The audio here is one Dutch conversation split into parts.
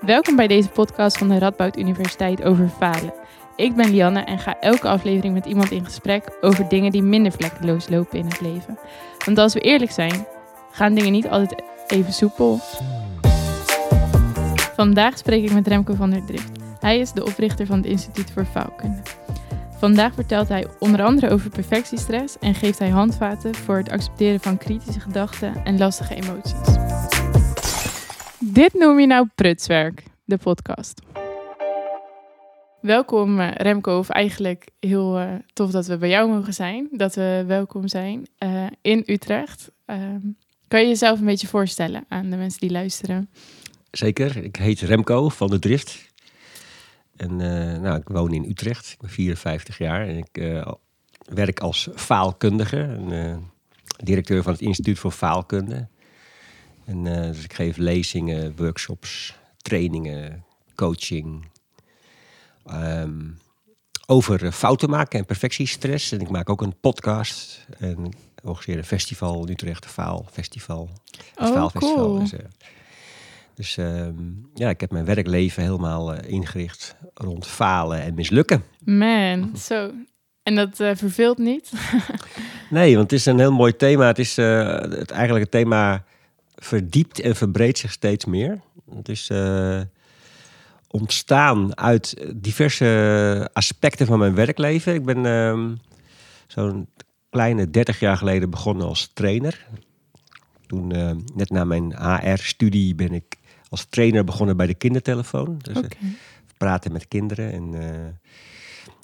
Welkom bij deze podcast van de Radboud Universiteit over falen. Ik ben Lianne en ga elke aflevering met iemand in gesprek over dingen die minder vlekkeloos lopen in het leven. Want als we eerlijk zijn, gaan dingen niet altijd even soepel. Vandaag spreek ik met Remco van der Drift. Hij is de oprichter van het Instituut voor Faalkunde. Vandaag vertelt hij onder andere over perfectiestress en geeft hij handvaten voor het accepteren van kritische gedachten en lastige emoties. Dit noem je nou prutswerk, de podcast. Welkom eh, Remco, of eigenlijk heel uh, tof dat we bij jou mogen zijn, dat we welkom zijn uh, in Utrecht. Ehm, kan je jezelf een beetje voorstellen aan de mensen die luisteren? Zeker, ik heet Remco van de Drift. En nou, ik woon in Utrecht, ik ben 54 jaar en ik werk als faalkundige, en, directeur van het Instituut voor Faalkunde. En, uh, dus ik geef lezingen, workshops, trainingen, coaching. Um, over fouten maken en perfectiestress. En ik maak ook een podcast. En ik organiseer een festival, Utrecht Faal Festival. Het oh, Cool. Dus, uh, dus um, ja, ik heb mijn werkleven helemaal uh, ingericht rond falen en mislukken. Man, zo. En dat uh, verveelt niet? nee, want het is een heel mooi thema. Het is het, eigenlijk het thema verdiept en verbreedt zich steeds meer. Het is uh, ontstaan uit diverse aspecten van mijn werkleven. Ik ben uh, zo'n kleine 30 jaar geleden begonnen als trainer. Toen, uh, net na mijn HR-studie, ben ik als trainer begonnen bij de kindertelefoon. Dus okay. praten met kinderen en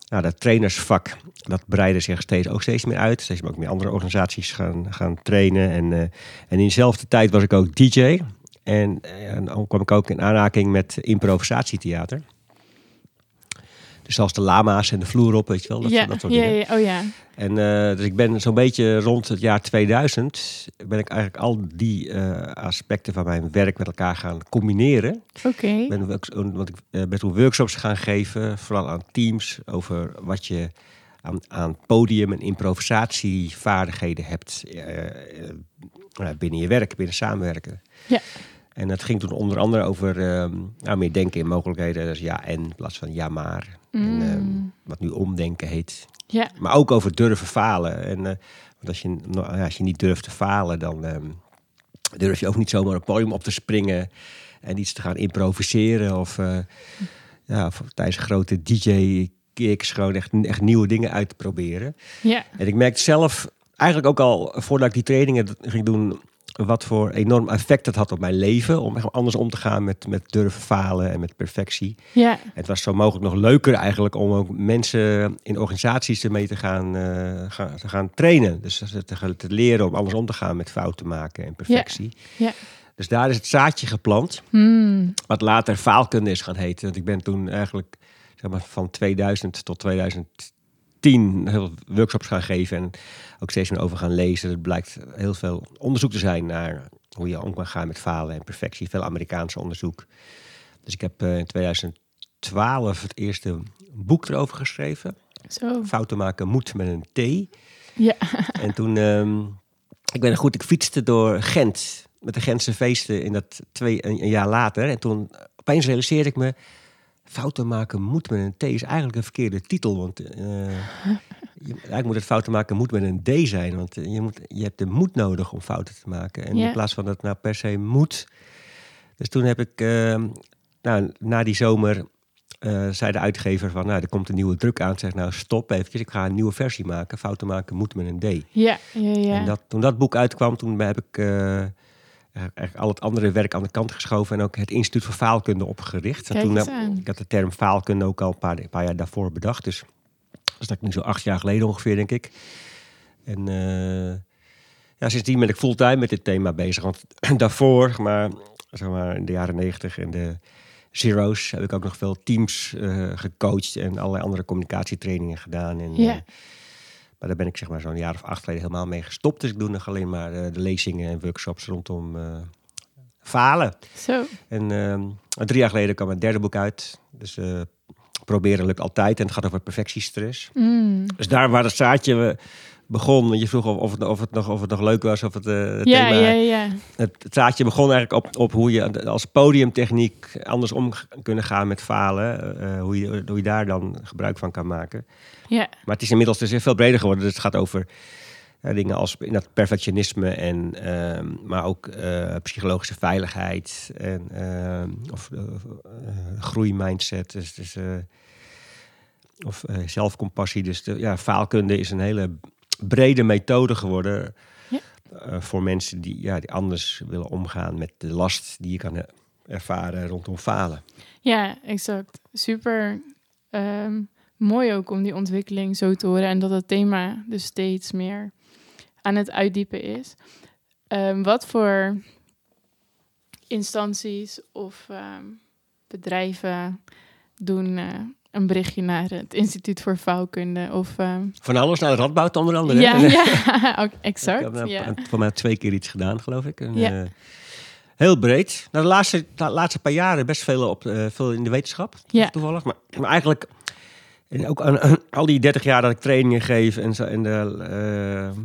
nou, dat trainersvak, dat breidde zich steeds, ook steeds meer uit. Steeds ook meer andere organisaties gaan, gaan trainen. En, uh, en in dezelfde tijd was ik ook DJ. En, uh, en dan kwam ik ook in aanraking met improvisatietheater. Dus zoals de lama's en de vloer op, weet je wel. Dat, ja, dat soort ja, dingen. ja, oh ja. En uh, dus ik ben zo'n beetje rond het jaar 2000... ben ik eigenlijk al die uh, aspecten van mijn werk met elkaar gaan combineren. Oké. Okay. Ben, want ik uh, ben toen workshops gaan geven, vooral aan teams... over wat je aan, aan podium- en improvisatievaardigheden hebt... binnen je werk, binnen samenwerken. Ja. En dat ging toen onder andere over nou, meer denken in mogelijkheden. Dus ja en in plaats van ja maar. Mm. En, um, wat nu omdenken heet. Ja. Maar ook over durven falen. En uh, want als je, nou, als je niet durft te falen, dan um, durf je ook niet zomaar een podium op te springen en iets te gaan improviseren. Of, uh, ja, of tijdens grote DJ-kicks gewoon echt, echt nieuwe dingen uit te proberen. Ja. En ik merkte zelf eigenlijk ook al voordat ik die trainingen ging doen wat voor enorm effect dat had op mijn leven. Om echt anders om te gaan met, met durven falen en met perfectie. Ja. Het was zo mogelijk nog leuker eigenlijk om ook mensen in organisaties ermee te gaan, uh, gaan, te gaan trainen. Dus te, te, leren om anders om te gaan met fouten maken en perfectie. Ja. ja. Dus daar is het zaadje geplant. Hmm. Wat later faalkunde is gaan heten. Want ik ben toen eigenlijk zeg maar, van 2000 tot 2010 heel workshops gaan geven. En ook steeds meer over gaan lezen. Er blijkt heel veel onderzoek te zijn naar hoe je om kan gaan met falen en perfectie. Veel Amerikaanse onderzoek. Dus ik heb uh, in 2012 het eerste boek erover geschreven. Zo. Fouten maken moet met een T. Ja. En toen, um, ik ben goed, ik fietste door Gent met de Gentse feesten in dat twee, een, een jaar later. En toen opeens realiseerde ik me, fouten maken moet met een T is eigenlijk een verkeerde titel. Want uh, je, eigenlijk moet het fouten maken moet met een D zijn. Want je, moet, je hebt de moed nodig om fouten te maken. En Ja. in plaats van dat nou per se moet. Dus toen heb ik, uh, nou, na die zomer, uh, zei de uitgever van, nou, er komt een nieuwe druk aan. Zeg, nou, stop eventjes, ik ga een nieuwe versie maken. Fouten maken moet met een D. Ja, ja, ja. En dat, toen dat boek uitkwam, toen heb ik eigenlijk al het andere werk aan de kant geschoven en ook het Instituut voor Faalkunde opgericht. En toen aan. ik had de term faalkunde ook al een paar, een paar jaar daarvoor bedacht. Dus dat is nu zo acht jaar geleden ongeveer, denk ik. En uh, ja, sindsdien ben ik fulltime met dit thema bezig. Want daarvoor, maar, zeg maar in de jaren negentig en de zero's, heb ik ook nog veel teams uh, gecoacht en allerlei andere communicatietrainingen gedaan. En, Ja. uh, maar daar ben ik zeg maar zo'n jaar of acht geleden helemaal mee gestopt. Dus ik doe nog alleen maar uh, de lezingen en workshops rondom uh, falen. Zo. En uh, drie jaar geleden kwam mijn derde boek uit. Dus uh, proberen lukt altijd. En het gaat over perfectiestress. Mm. Dus daar waar het zaadje begon. Want je vroeg of, of, het, of, het nog, of het nog leuk was, of het, uh, het Ja, thema... ja, ja. Het, het zaadje begon eigenlijk op, op hoe je als podiumtechniek anders om kunnen gaan met falen. eh, hoe, je, hoe je daar dan gebruik van kan maken. Ja, Maar het is inmiddels dus veel breder geworden. Dus het gaat over eh, dingen als in dat perfectionisme en ehm, maar ook eh, psychologische veiligheid en ehm, of groeimindset. Dus, dus, eh, of eh, zelfcompassie. Dus de, ja, faalkunde is een hele brede methode geworden Ja. eh, voor mensen die, ja, die anders willen omgaan met de last die je kan eh, ervaren rondom falen. ja, exact. Super ehm, mooi ook om die ontwikkeling zo te horen en dat het thema dus steeds meer aan het uitdiepen is. Ehm, wat voor instanties of ehm, bedrijven doen eh, een berichtje naar het Instituut voor Faalkunde of ehm, Van alles naar de Radboud onder andere. ja, hè? ja, ook Ik heb exact. nou Ja. voor mij twee keer iets gedaan, geloof ik. En, Ja. eh, heel breed. Nou, de laatste, de laatste paar jaren best veel, op, eh, veel in de wetenschap, Ja. toevallig. Maar, maar eigenlijk, en ook aan, aan al die 30 jaar dat ik trainingen geef en zo. En de, eh,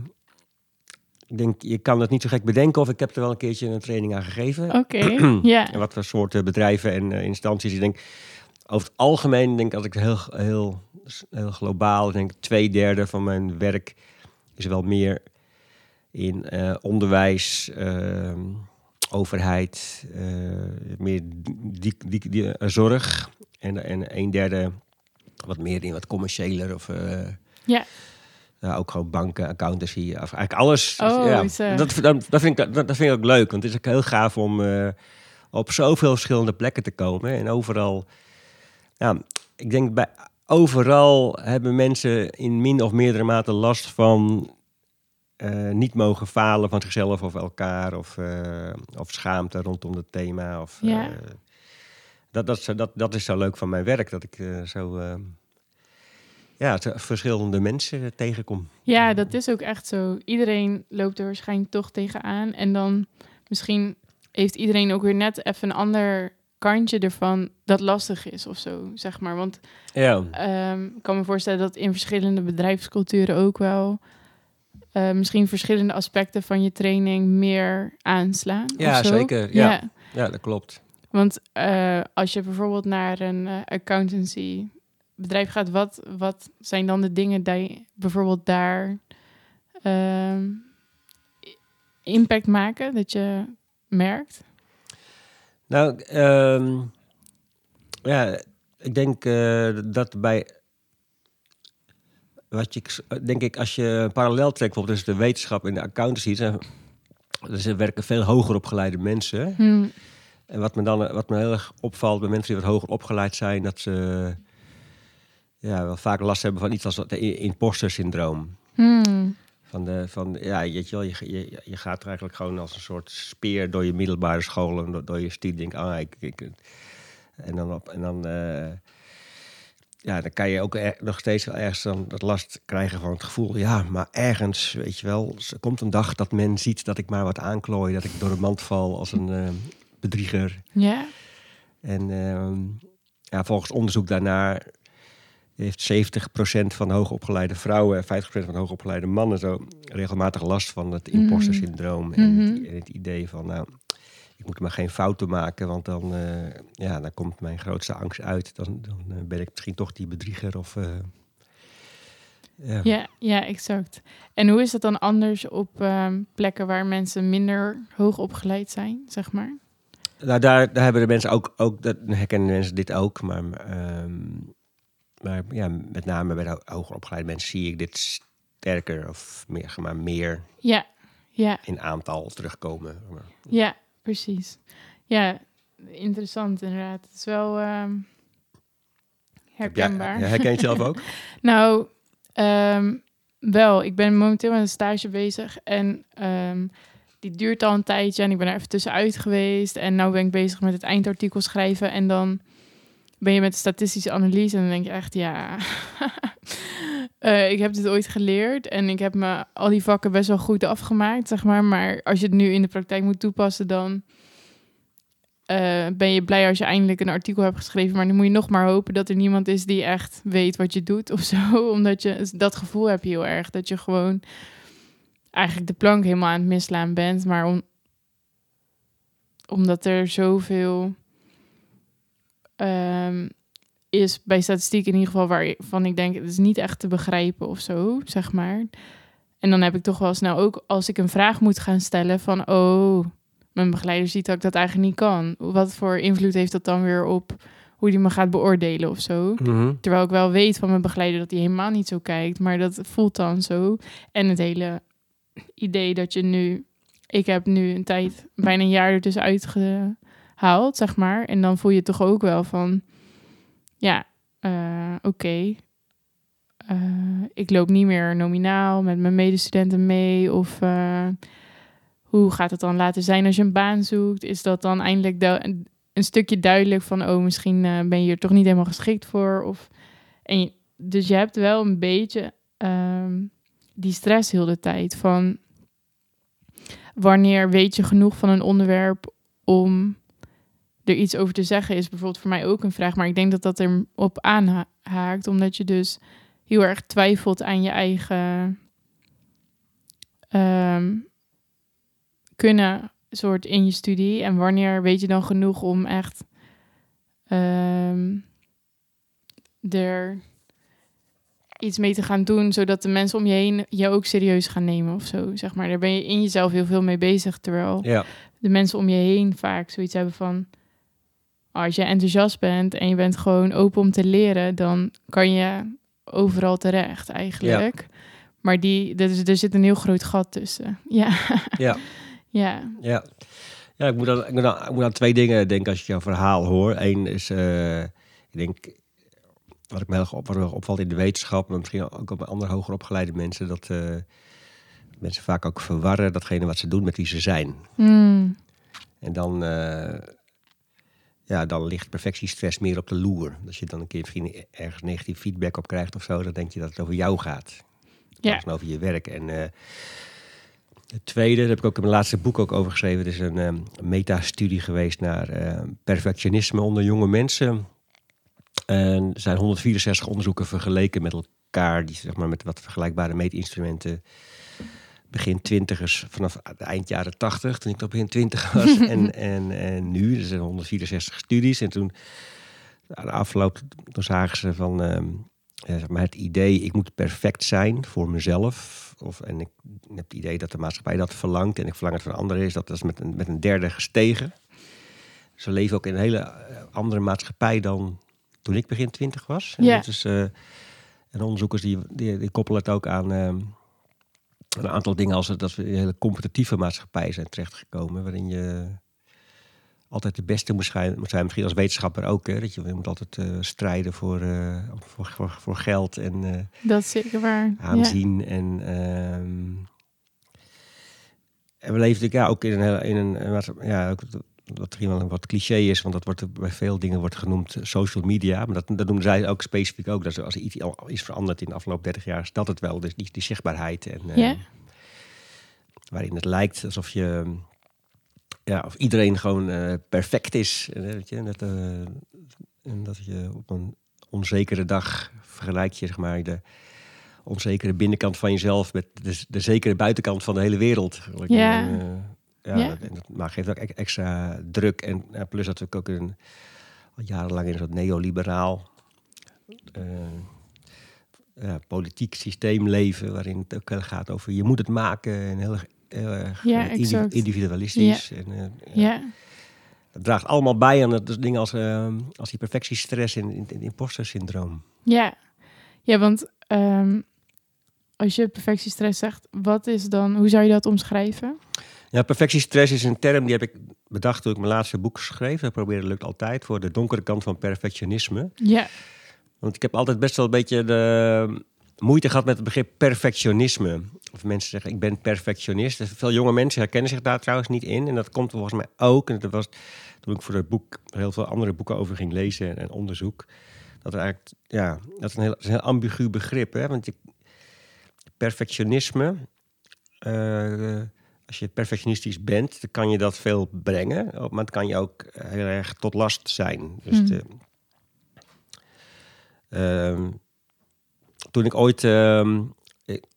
ik denk, je kan het niet zo gek bedenken of ik heb er wel een keertje een training aan gegeven. Oké, ja. En wat voor soorten bedrijven en eh, instanties. Ik denk, over het algemeen denk ik als ik heel, heel, heel globaal denk twee derde van mijn werk is wel meer in eh, onderwijs, eh, overheid, eh, meer die, die, die, zorg en, en een derde wat meer in wat commerciëler of Ja. ja, ook gewoon banken, accountancy, of eigenlijk alles. Oh, ja, dat, dat, dat, vind ik, dat, dat vind ik ook leuk, want het is ook heel gaaf om eh, op zoveel verschillende plekken te komen en overal. Ja, ik denk bij overal hebben mensen in min of meerdere mate last van eh, niet mogen falen van zichzelf of elkaar of, eh, of schaamte rondom het thema. Of, Ja. eh, dat, dat, is zo- dat, dat is zo leuk van mijn werk, dat ik zo ja, verschillende mensen tegenkom. Ja, dat is ook echt zo. Iedereen loopt er waarschijnlijk toch tegenaan. En dan misschien heeft iedereen ook weer net even een ander kantje ervan dat lastig is of zo, zeg maar. Want Ja, ehm, ik kan me voorstellen dat in verschillende bedrijfsculturen ook wel eh, misschien verschillende aspecten van je training meer aanslaan. Ja, zeker, ja. ja dat klopt. Want eh, als je bijvoorbeeld naar een eh, accountancy bedrijf gaat, wat, wat zijn dan de dingen die bijvoorbeeld daar ehm, impact maken, dat je merkt? Nou, ehm, ja, ik denk eh, dat bij. Wat je, denk ik, als je een parallel trekt bijvoorbeeld tussen de wetenschap en de accountancy, zijn, dus er werken veel hoger opgeleide mensen. Hm, En wat me dan wat me heel erg opvalt bij mensen die wat hoger opgeleid zijn, dat ze ja, wel vaak last hebben van iets als het imposter syndroom. hm, Van de, van, ja, weet je, wel, je, je, je gaat er eigenlijk gewoon als een soort speer door je middelbare school en door, door je studie. Denk, ah, ik, ik, en dan, op, en dan, eh, ja, dan kan je ook er- nog steeds wel ergens dan dat last krijgen van het gevoel. Ja, maar ergens, weet je wel, er komt een dag dat men ziet dat ik maar wat aanklooi, dat ik door de mand val als een eh, bedrieger. ja, En ehm, ja, volgens onderzoek daarnaar heeft 70% van de hoogopgeleide vrouwen en 50% van de hoogopgeleide mannen zo regelmatig last van het imposter syndroom. En, het, Mhm. en het idee van, nou, ik moet maar geen fouten maken, want dan, eh, ja, dan komt mijn grootste angst uit. Dan, dan eh, ben ik misschien toch die bedrieger of... eh, ja. ja, ja, exact. En hoe is dat dan anders op ehm, plekken waar mensen minder hoog opgeleid zijn, zeg maar? Nou, daar, daar hebben de mensen ook, ook dat herkennen mensen dit ook, maar, ehm, maar ja, met name bij de ho- hoger opgeleide mensen zie ik dit sterker of meer, maar meer Ja, ja, in aantal terugkomen. ja, precies. Ja, interessant inderdaad. Het is wel ehm, jij- herkenbaar. herken je het zelf ook? Nou, ehm, wel. Ik ben momenteel met een stage bezig en ehm, die duurt al een tijdje en ik ben er even tussenuit geweest. En nu ben ik bezig met het eindartikel schrijven en dan ben je met statistische analyse en dan denk je echt, ja, eh, ik heb dit ooit geleerd en ik heb me al die vakken best wel goed afgemaakt, zeg maar. Maar als je het nu in de praktijk moet toepassen, dan eh, ben je blij als je eindelijk een artikel hebt geschreven. Maar dan moet je nog maar hopen dat er niemand is die echt weet wat je doet of zo. Omdat je dat gevoel heb je heel erg. Dat je gewoon eigenlijk de plank helemaal aan het mislaan bent. Maar om, omdat er zoveel ehm, is bij statistiek in ieder geval waarvan ik denk het is niet echt te begrijpen of zo, zeg maar. En dan heb ik toch wel snel ook als ik een vraag moet gaan stellen van oh, mijn begeleider ziet dat ik dat eigenlijk niet kan. Wat voor invloed heeft dat dan weer op hoe die me gaat beoordelen of zo? Mhm. Terwijl ik wel weet van mijn begeleider dat hij helemaal niet zo kijkt, maar dat voelt dan zo. En het hele idee dat je nu, ik heb nu een tijd, bijna een jaar er dus uitgehaald, zeg maar. En dan voel je toch ook wel van, ja, eh, oké. Eh, ik loop niet meer nominaal met mijn medestudenten mee. Of eh, hoe gaat het dan later zijn als je een baan zoekt? Is dat dan eindelijk een, stukje duidelijk van, oh, misschien ben je er toch niet helemaal geschikt voor? Of, en dus je hebt wel een beetje ehm, die stress heel de tijd van wanneer weet je genoeg van een onderwerp om er iets over te zeggen, is bijvoorbeeld voor mij ook een vraag. Maar ik denk dat dat er op aanhaakt, omdat je dus heel erg twijfelt aan je eigen ehm, kunnen soort in je studie. En wanneer weet je dan genoeg om echt ehm, er iets mee te gaan doen, zodat de mensen om je heen je ook serieus gaan nemen of zo. Zeg maar, daar ben je in jezelf heel veel mee bezig, terwijl Ja, de mensen om je heen vaak zoiets hebben van... Als je enthousiast bent en je bent gewoon open om te leren... dan kan je overal terecht eigenlijk. Maar die, er, is- er zit een heel groot gat tussen. Ja, ja, ja. ja. Ja, ik moet, aan, ik, moet aan, ik moet aan twee dingen denken als ik jouw verhaal hoor. Eén is, eh, ik denk, wat ik me heel erg op, opvalt in de wetenschap, maar misschien ook op andere hoger opgeleide mensen, dat eh, mensen vaak ook verwarren datgene wat ze doen met wie ze zijn. Hmm. En dan, eh, ja, dan ligt perfectiestress meer op de loer. Als je dan een keer misschien ergens negatief feedback op krijgt of zo, dan denk je dat het over jou gaat. Ja. Over je werk. En eh, het tweede, daar heb ik ook in mijn laatste boek ook over geschreven. Het is een eh, metastudie geweest naar eh, perfectionisme onder jonge mensen. En er zijn 164 onderzoeken vergeleken met elkaar, die zeg maar met wat vergelijkbare meetinstrumenten. Begin twintigers vanaf eind jaren 80, toen ik nog begin twintig was. en, en, en nu, er zijn 164 studies. En toen, aan de afloop, toen zagen ze van ehm, zeg maar het idee, ik moet perfect zijn voor mezelf. Of, en ik heb het idee dat de maatschappij dat verlangt en ik verlang het van anderen, is dat dat is met een, met een derde gestegen. Ze leven ook in een hele eh, andere maatschappij dan toen ik begin twintig was. En Ja. dat is, eh, en onderzoekers die, die, die koppelen het ook aan ehm, een aantal dingen als dat we in een hele competitieve maatschappij zijn terechtgekomen, waarin je altijd de beste moet zijn, misschien als wetenschapper ook. Hè, dat je, je moet altijd eh, strijden voor, eh, voor, voor, voor geld en eh, Dat is zeker waar. Ja. aanzien. En, ehm, en we leven natuurlijk ja, ook in een, hele- in een ja, ook wat misschien wel een wat cliché is, want dat wordt er bij veel dingen wordt genoemd eh, social media. Maar dat, dat noemen zij ook specifiek ook. Dat als er iets al is veranderd in de afgelopen 30 jaar, is dat het wel. Dus die, die zichtbaarheid. En, eh, Ja. Waarin het lijkt alsof je. Ja, of iedereen gewoon eh, perfect is. En, eh, weet je, dat, eh, en dat je op een onzekere dag vergelijk je zeg maar de onzekere binnenkant van jezelf met de, de zekere buitenkant van de hele wereld. Ja. En, eh, ja, Ja. dat- En geeft ook extra druk. En ja, plus dat we ook een, al jarenlang in een soort neoliberaal eh, ja, politiek systeem leven, waarin het ook gaat over je moet het maken en heel heel erg Ja, eh, individualistisch. En, eh, ja. Ja. Dat draagt allemaal bij aan dat dus dingen als, eh, als die perfectiestress en, en, en imposter syndroom. Ja, ja want ehm, als je perfectiestress zegt, wat is dan, hoe zou je dat omschrijven? Ja, perfectiestress is een term die heb ik bedacht toen ik mijn laatste boek schreef. Dat probeerde lukt altijd voor de donkere kant van perfectionisme. Ja, Want ik heb altijd best wel een beetje de moeite gehad met het begrip perfectionisme. Of mensen zeggen, ik ben perfectionist. Dus Veel jonge mensen herkennen zich daar trouwens niet in. En dat komt volgens mij ook. En dat was toen ik voor het boek heel veel andere boeken over ging lezen en, onderzoek. Dat er eigenlijk, ja, dat is een heel, dat is een heel ambigu begrip. Hè? Want je, perfectionisme, eh, als je perfectionistisch bent, dan kan je dat veel brengen. Maar het kan je ook heel erg tot last zijn. Dus Hmm. de- Ehm, toen ik ooit ehm,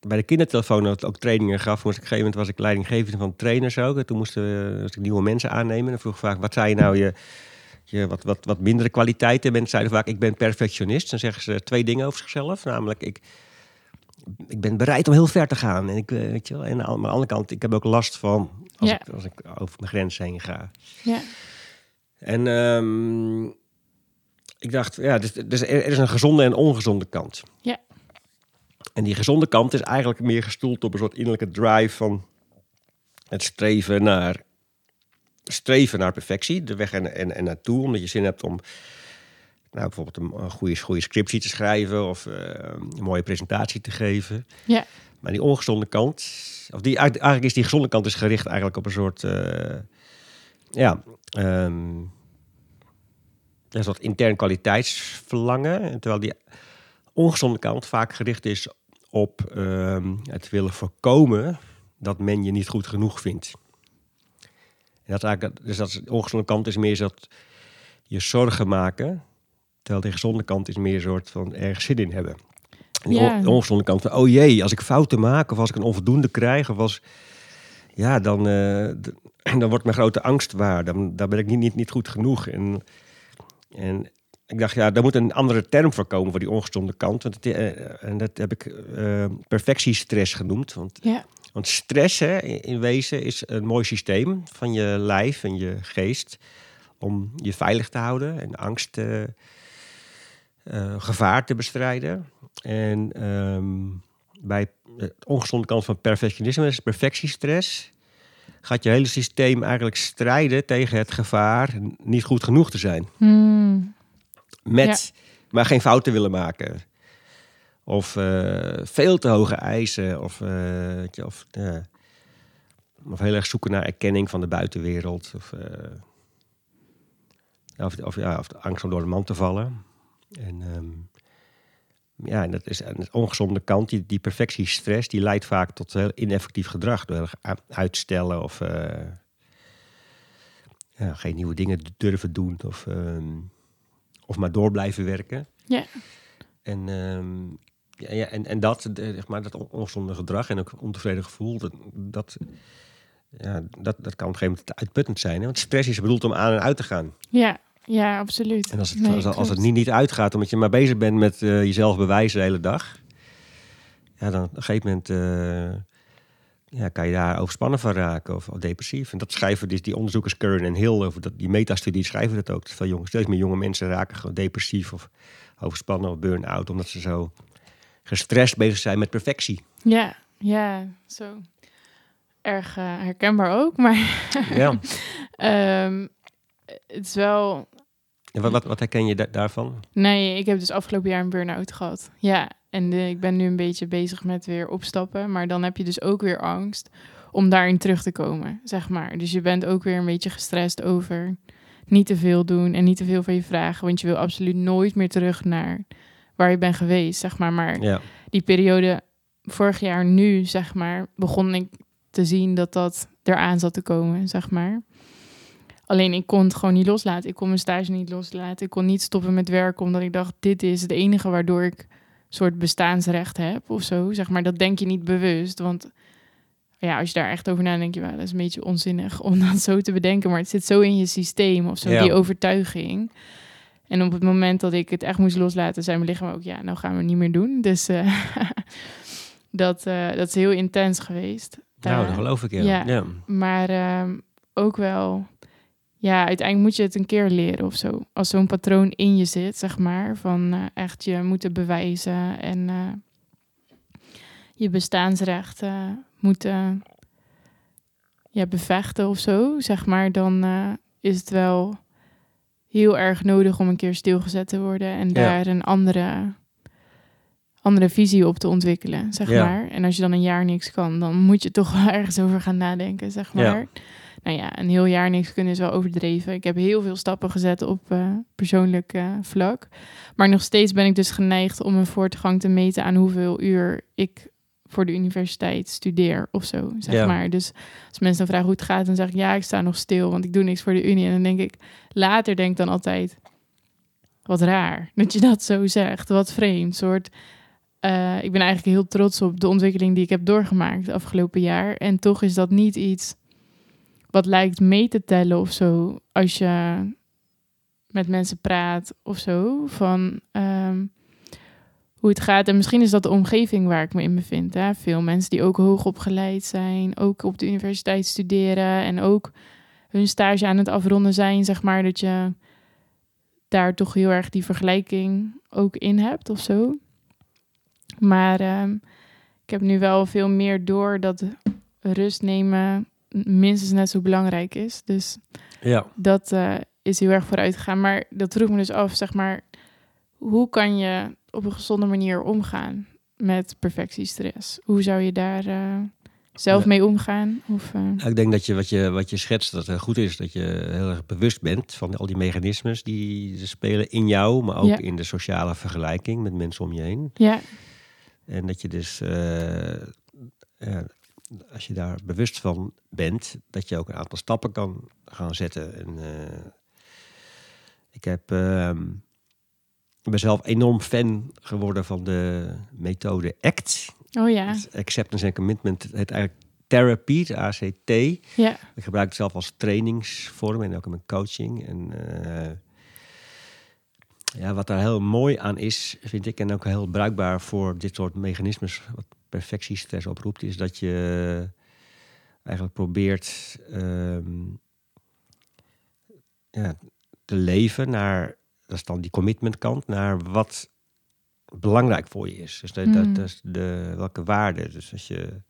bij de kindertelefoon ook- ook trainingen gaf, moest ik op een gegeven moment was ik leidinggevende van trainers ook. En toen moesten moest ik nieuwe mensen aannemen. En vroeg vaak, wat zijn nou je, je wat, wat, wat mindere kwaliteiten? Mensen zeiden vaak, ik ben perfectionist. Dan zeggen ze twee dingen over zichzelf. Namelijk, ik, ik ben bereid om heel ver te gaan. En, ik, eh, weet je wel, en aan de andere kant, ik heb ook last van als, Ja. ik, als ik over mijn grens heen ga. Ja. En ehm, ik dacht, ja, dus, dus er er is een gezonde en ongezonde kant. Ja. En die gezonde kant is eigenlijk meer gestoeld op een soort innerlijke drive van het streven naar, streven naar perfectie, de weg en, en, en naartoe, omdat je zin hebt om nou, bijvoorbeeld een, een goede, goede scriptie te schrijven of eh, een mooie presentatie te geven. Ja. Maar die ongezonde kant, of die, eigenlijk is die gezonde kant is gericht eigenlijk op een soort, eh, ja, ja, een soort intern kwaliteitsverlangen. En Terwijl die ongezonde kant vaak gericht is op ehm, het willen voorkomen dat men je niet goed genoeg vindt. En dat is eigenlijk, dus dat is, de ongezonde kant is meer dat je zorgen maken, terwijl de gezonde kant is meer een soort van erg zin in hebben. En Ja. de ongezonde kant van, oh jee, als ik fouten maak of als ik een onvoldoende krijg of als, ja, dan, eh, dan wordt mijn grote angst waar. Dan, dan ben ik niet, niet, niet goed genoeg. En, en ik dacht, ja, daar moet een andere term voor komen voor die ongezonde kant. Want het, eh, en dat heb ik eh, perfectiestress genoemd. Want, Ja. want stress hè, in, wezen is een mooi systeem van je lijf en je geest om je veilig te houden en angst, eh, eh, gevaar te bestrijden. En ehm, bij de ongezonde kant van perfectionisme, dus perfectiestress, gaat je hele systeem eigenlijk strijden tegen het gevaar niet goed genoeg te zijn. Hmm. Met maar geen fouten willen maken. Of eh, veel te hoge eisen. Of, eh, of, of heel erg zoeken naar erkenning van de buitenwereld. Of, eh, of, of, ja, of de angst om door de man te vallen. En ehm, ja, en dat is een ongezonde kant. Die, die perfectiestress die leidt vaak tot heel ineffectief gedrag. Door uitstellen of eh, ja, geen nieuwe dingen durven doen. Of, ehm, of maar door blijven werken. Ja. En, ehm, ja, ja, en, en dat, zeg maar, dat on- ongezonde gedrag en ook ontevreden gevoel, dat, dat, ja, dat, dat kan op een gegeven moment uitputtend zijn. Hè? Want stress is bedoeld om aan en uit te gaan. Ja. Ja, absoluut. En als het, Nee, als, als het niet, niet uitgaat, omdat je maar bezig bent met eh, jezelf bewijzen de hele dag, ja, dan op een gegeven moment eh, ja, kan je daar overspannen van raken of, of depressief. En dat schrijven dus die onderzoekers Curran en Hill over dat, die metastudie schrijven dat ook. Dat veel jonge, steeds meer jonge mensen raken gewoon depressief of overspannen of burn-out, omdat ze zo gestrest bezig zijn met perfectie. Ja, ja, zo. Erg eh, herkenbaar ook, maar Ja. ehm, het is wel... En wat, wat, wat herken je da- daarvan? Nee, ik heb dus afgelopen jaar een burn-out gehad. Ja, en de, ik ben nu een beetje bezig met weer opstappen. Maar dan heb je dus ook weer angst om daarin terug te komen, zeg maar. Dus je bent ook weer een beetje gestrest over niet te veel doen en niet te veel van je vragen. Want je wil absoluut nooit meer terug naar waar je bent geweest, zeg maar. Maar Ja, die periode vorig jaar nu, zeg maar, begon ik te zien dat dat eraan zat te komen, zeg maar. Alleen ik kon het gewoon niet loslaten. Ik kon mijn stage niet loslaten. Ik kon niet stoppen met werken, omdat ik dacht, dit is het enige waardoor ik een soort bestaansrecht heb of zo. Zeg maar, dat denk je niet bewust, want ja, als je daar echt over nadenkt, je wel, dat is een beetje onzinnig om dat zo te bedenken, maar het zit zo in je systeem of zo, Ja. die overtuiging. En op het moment dat ik het echt moest loslaten, zei mijn lichaam ook, ja, nou gaan we het niet meer doen. Dus eh, dat, eh, dat is heel intens geweest. nou, Eh, dat geloof ik, ja. ja. ja. maar ehm, ook wel, ja, uiteindelijk moet je het een keer leren of zo. Als zo'n patroon in je zit, zeg maar, van eh, echt je moeten bewijzen en eh, je bestaansrecht eh, moeten ja, bevechten of zo, zeg maar, dan eh, is het wel heel erg nodig om een keer stilgezet te worden en Ja. daar een andere, andere visie op te ontwikkelen, zeg Ja. maar. En als je dan een jaar niks kan, dan moet je toch wel ergens over gaan nadenken, zeg Ja. Nou ja, een heel jaar niks kunnen is wel overdreven. Ik heb heel veel stappen gezet op eh, persoonlijk eh, vlak. Maar nog steeds ben ik dus geneigd om mijn voortgang te meten aan hoeveel uur ik voor de universiteit studeer of zo, zeg Ja. maar. Dus als mensen dan vragen hoe het gaat, dan zeg ik ja, ik sta nog stil, want ik doe niks voor de unie. En dan denk ik, later denk ik dan altijd, wat raar dat je dat zo zegt, wat vreemd. Soort, eh, ik ben eigenlijk heel trots op de ontwikkeling die ik heb doorgemaakt afgelopen jaar. En toch is dat niet iets wat lijkt mee te tellen of zo, als je met mensen praat of zo, van ehm, hoe het gaat. En misschien is dat de omgeving waar ik me in bevind. Hè? Veel mensen die ook hoog opgeleid zijn, ook op de universiteit studeren en ook hun stage aan het afronden zijn, zeg maar, dat je daar toch heel erg die vergelijking ook in hebt of zo. Maar ehm, ik heb nu wel veel meer door dat rust nemen minstens net zo belangrijk is. Dus Ja. dat eh, is heel erg vooruit gegaan. Maar dat vroeg me dus af, zeg maar, hoe kan je op een gezonde manier omgaan met perfectiestress? Hoe zou je daar eh, zelf Ja. mee omgaan? Of, eh, Ik denk dat je wat, je wat je schetst, dat het goed is dat je heel erg bewust bent van al die mechanismes die ze spelen in jou, maar ook Ja. in de sociale vergelijking met mensen om je heen. ja, En dat je dus, ja, als je daar bewust van bent, dat je ook een aantal stappen kan gaan zetten. En, eh, ik heb, ik ben zelf enorm fan geworden van de methode ACT. oh ja, Acceptance and Commitment. Het heet eigenlijk therapy, de ACT. ja, Ik gebruik het zelf als trainingsvorm en ook in mijn coaching. En eh, ja, wat daar heel mooi aan is, vind ik, en ook heel bruikbaar voor dit soort mechanismes, wat perfectiestress oproept, is dat je eigenlijk probeert ehm, ja, te leven naar, dat is dan die commitment kant, naar wat belangrijk voor je is. Dus dat, Mm. dat is de, welke waarde. Dus als je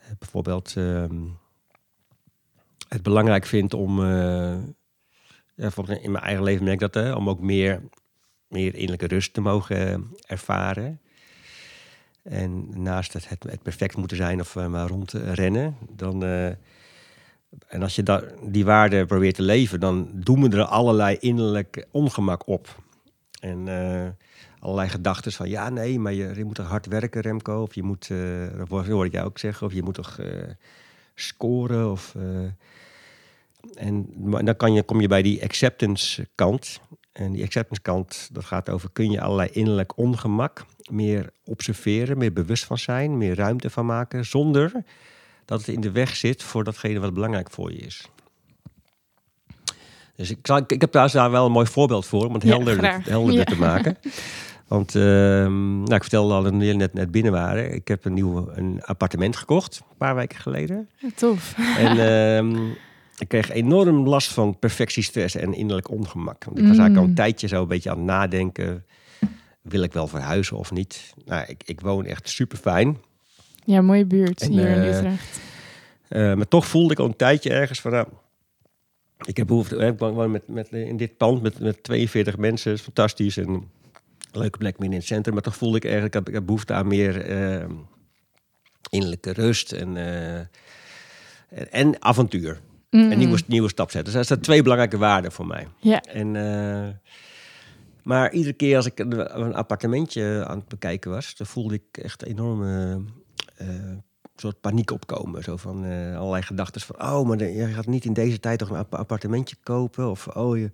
eh, bijvoorbeeld ehm, het belangrijk vindt om, eh, ja, in mijn eigen leven merk ik dat, hè, om ook meer, meer innerlijke rust te mogen eh, ervaren. En naast het, het, perfect moeten zijn of eh, maar rond te rennen, dan. eh, en als je da- die waarde probeert te leven, dan doen we er allerlei innerlijk ongemak op. En eh, allerlei gedachten van ja, nee, maar je, moet toch hard werken, Remco. Of je moet, dat hoor ik jou ook zeggen, of je moet toch scoren. Of, en dan kan je, kom je bij die acceptance kant. En die acceptance kant, dat gaat over kun je allerlei innerlijk ongemak meer observeren, meer bewust van zijn, meer ruimte van maken, zonder dat het in de weg zit voor datgene wat belangrijk voor je is. Dus ik, zal, ik, heb trouwens daar wel een mooi voorbeeld voor om het helderder, graag. helderder Ja. te maken. Want ehm, nou, ik vertelde al dat we net, net binnen waren. Ik heb een nieuw een appartement gekocht, een paar weken geleden. tof. En ehm, ik kreeg enorm last van perfectiestress en innerlijk ongemak. Want ik was eigenlijk al een Mm. tijdje zo een beetje aan het nadenken. Wil ik wel verhuizen of niet? Nou, ik, ik woon echt super fijn. Ja, mooie buurt En, hier in eh, Utrecht. Eh, maar toch voelde ik al een tijdje ergens van... Nou, ik heb behoefte... eh, Ik woon met, met, in dit pand met, met 42 mensen. is fantastisch. En een leuke plek midden in het centrum. Maar toch voelde ik eigenlijk... Ik heb, ik heb behoefte aan meer eh, innerlijke rust. En, en, en avontuur. Mm. Een nieuwe, nieuwe stap zetten. Dus dat zijn twee belangrijke waarden voor mij. Ja, En, eh, maar iedere keer als ik een, een appartementje aan het bekijken was, dan voelde ik echt enorme eh, soort paniek opkomen. Zo van eh, allerlei gedachten van, oh, maar de- je gaat niet in deze tijd toch een app- appartementje kopen? Of oh, je,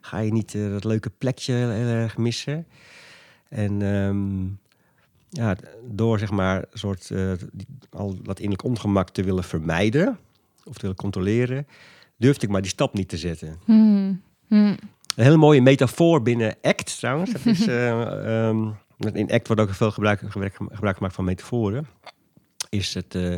ga je niet eh, dat leuke plekje heel erg missen? En ehm, ja, door zeg maar een soort eh, al dat innerlijk ongemak te willen vermijden of te willen controleren, durfde ik maar die stap niet te zetten. Mm. Mm. Een hele mooie metafoor binnen ACT trouwens. Dat is, eh, ehm, in ACT wordt ook veel gebruik, gebruik, gebruik gemaakt van metaforen. Is het, eh,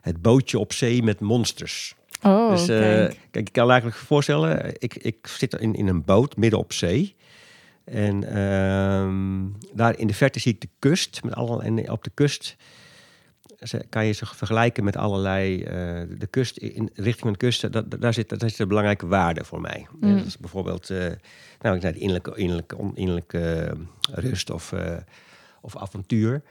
het bootje op zee met monsters. Oh, dus eh, kijk. kijk, ik kan eigenlijk voorstellen, ik, ik zit in, in een boot midden op zee. En ehm, daar in de verte zie ik de kust. Met alle, en op de kust kan je zich vergelijken met allerlei... eh, de kust, in richting van de kust, dat, daar, zit, daar zit een belangrijke waarde voor mij. Mm. Dat is bijvoorbeeld, eh, nou, ik zei, innerlijke, innerlijke, on- innerlijke eh, rust of, eh, of avontuur.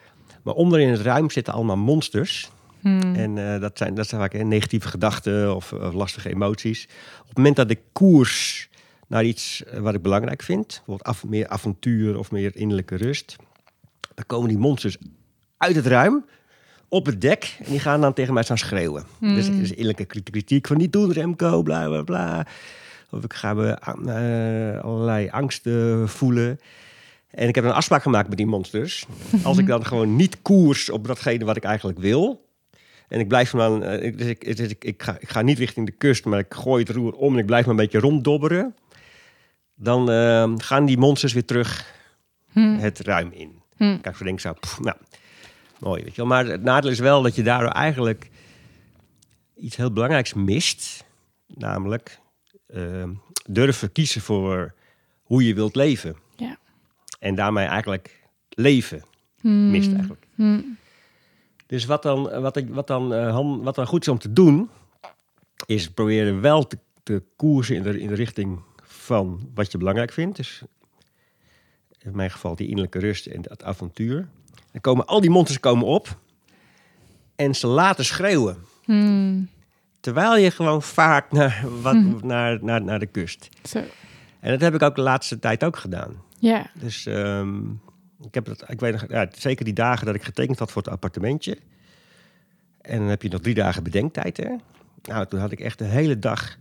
Maar onderin het ruim zitten allemaal monsters. Mm. En eh, dat, zijn, dat zijn vaak eh, negatieve gedachten of, of lastige emoties. Op het moment dat ik koers naar iets eh, wat ik belangrijk vind, bijvoorbeeld af, meer avontuur of meer innerlijke rust, dan komen die monsters uit het ruim op het dek. En die gaan dan tegen mij staan schreeuwen. Hmm. Dus is eerlijke kritiek van niet doen Remco, bla bla bla. Of ik ga me eh, allerlei angsten voelen. En ik heb een afspraak gemaakt met die monsters. Als ik dan gewoon niet koers op datgene wat ik eigenlijk wil. En ik blijf dan, eh, ik- dus ik, dus ik, ik, ga, ik ga niet richting de kust, maar ik gooi het roer om en ik blijf maar een beetje ronddobberen. Dan eh, gaan die monsters weer terug Hm. het ruim in. Hm. Kijk, zo denk ik zo, pff, nou, mooi, weet je wel. Maar het nadeel is wel dat je daardoor eigenlijk iets heel belangrijks mist. Namelijk eh, durven kiezen voor hoe je wilt leven. Ja. En daarmee eigenlijk leven mist eigenlijk. Hm. Dus wat dan, wat, wat, dan, eh, wat dan goed is om te doen, is proberen wel te, te koersen in de, in de richting van wat je belangrijk vindt. Dus in mijn geval die innerlijke rust en het avontuur. Dan komen al die monsters komen op en ze laten schreeuwen. Hm. Terwijl je gewoon vaart naar, wat, naar, naar, naar de kust. Zo. En dat heb ik ook de laatste tijd ook gedaan. Ja. Dus ehm, ik heb dat, ik weet nog, ja, zeker die dagen dat ik getekend had voor het appartementje. En dan heb je nog drie dagen bedenktijd, hè? Nou, toen had ik echt de hele dag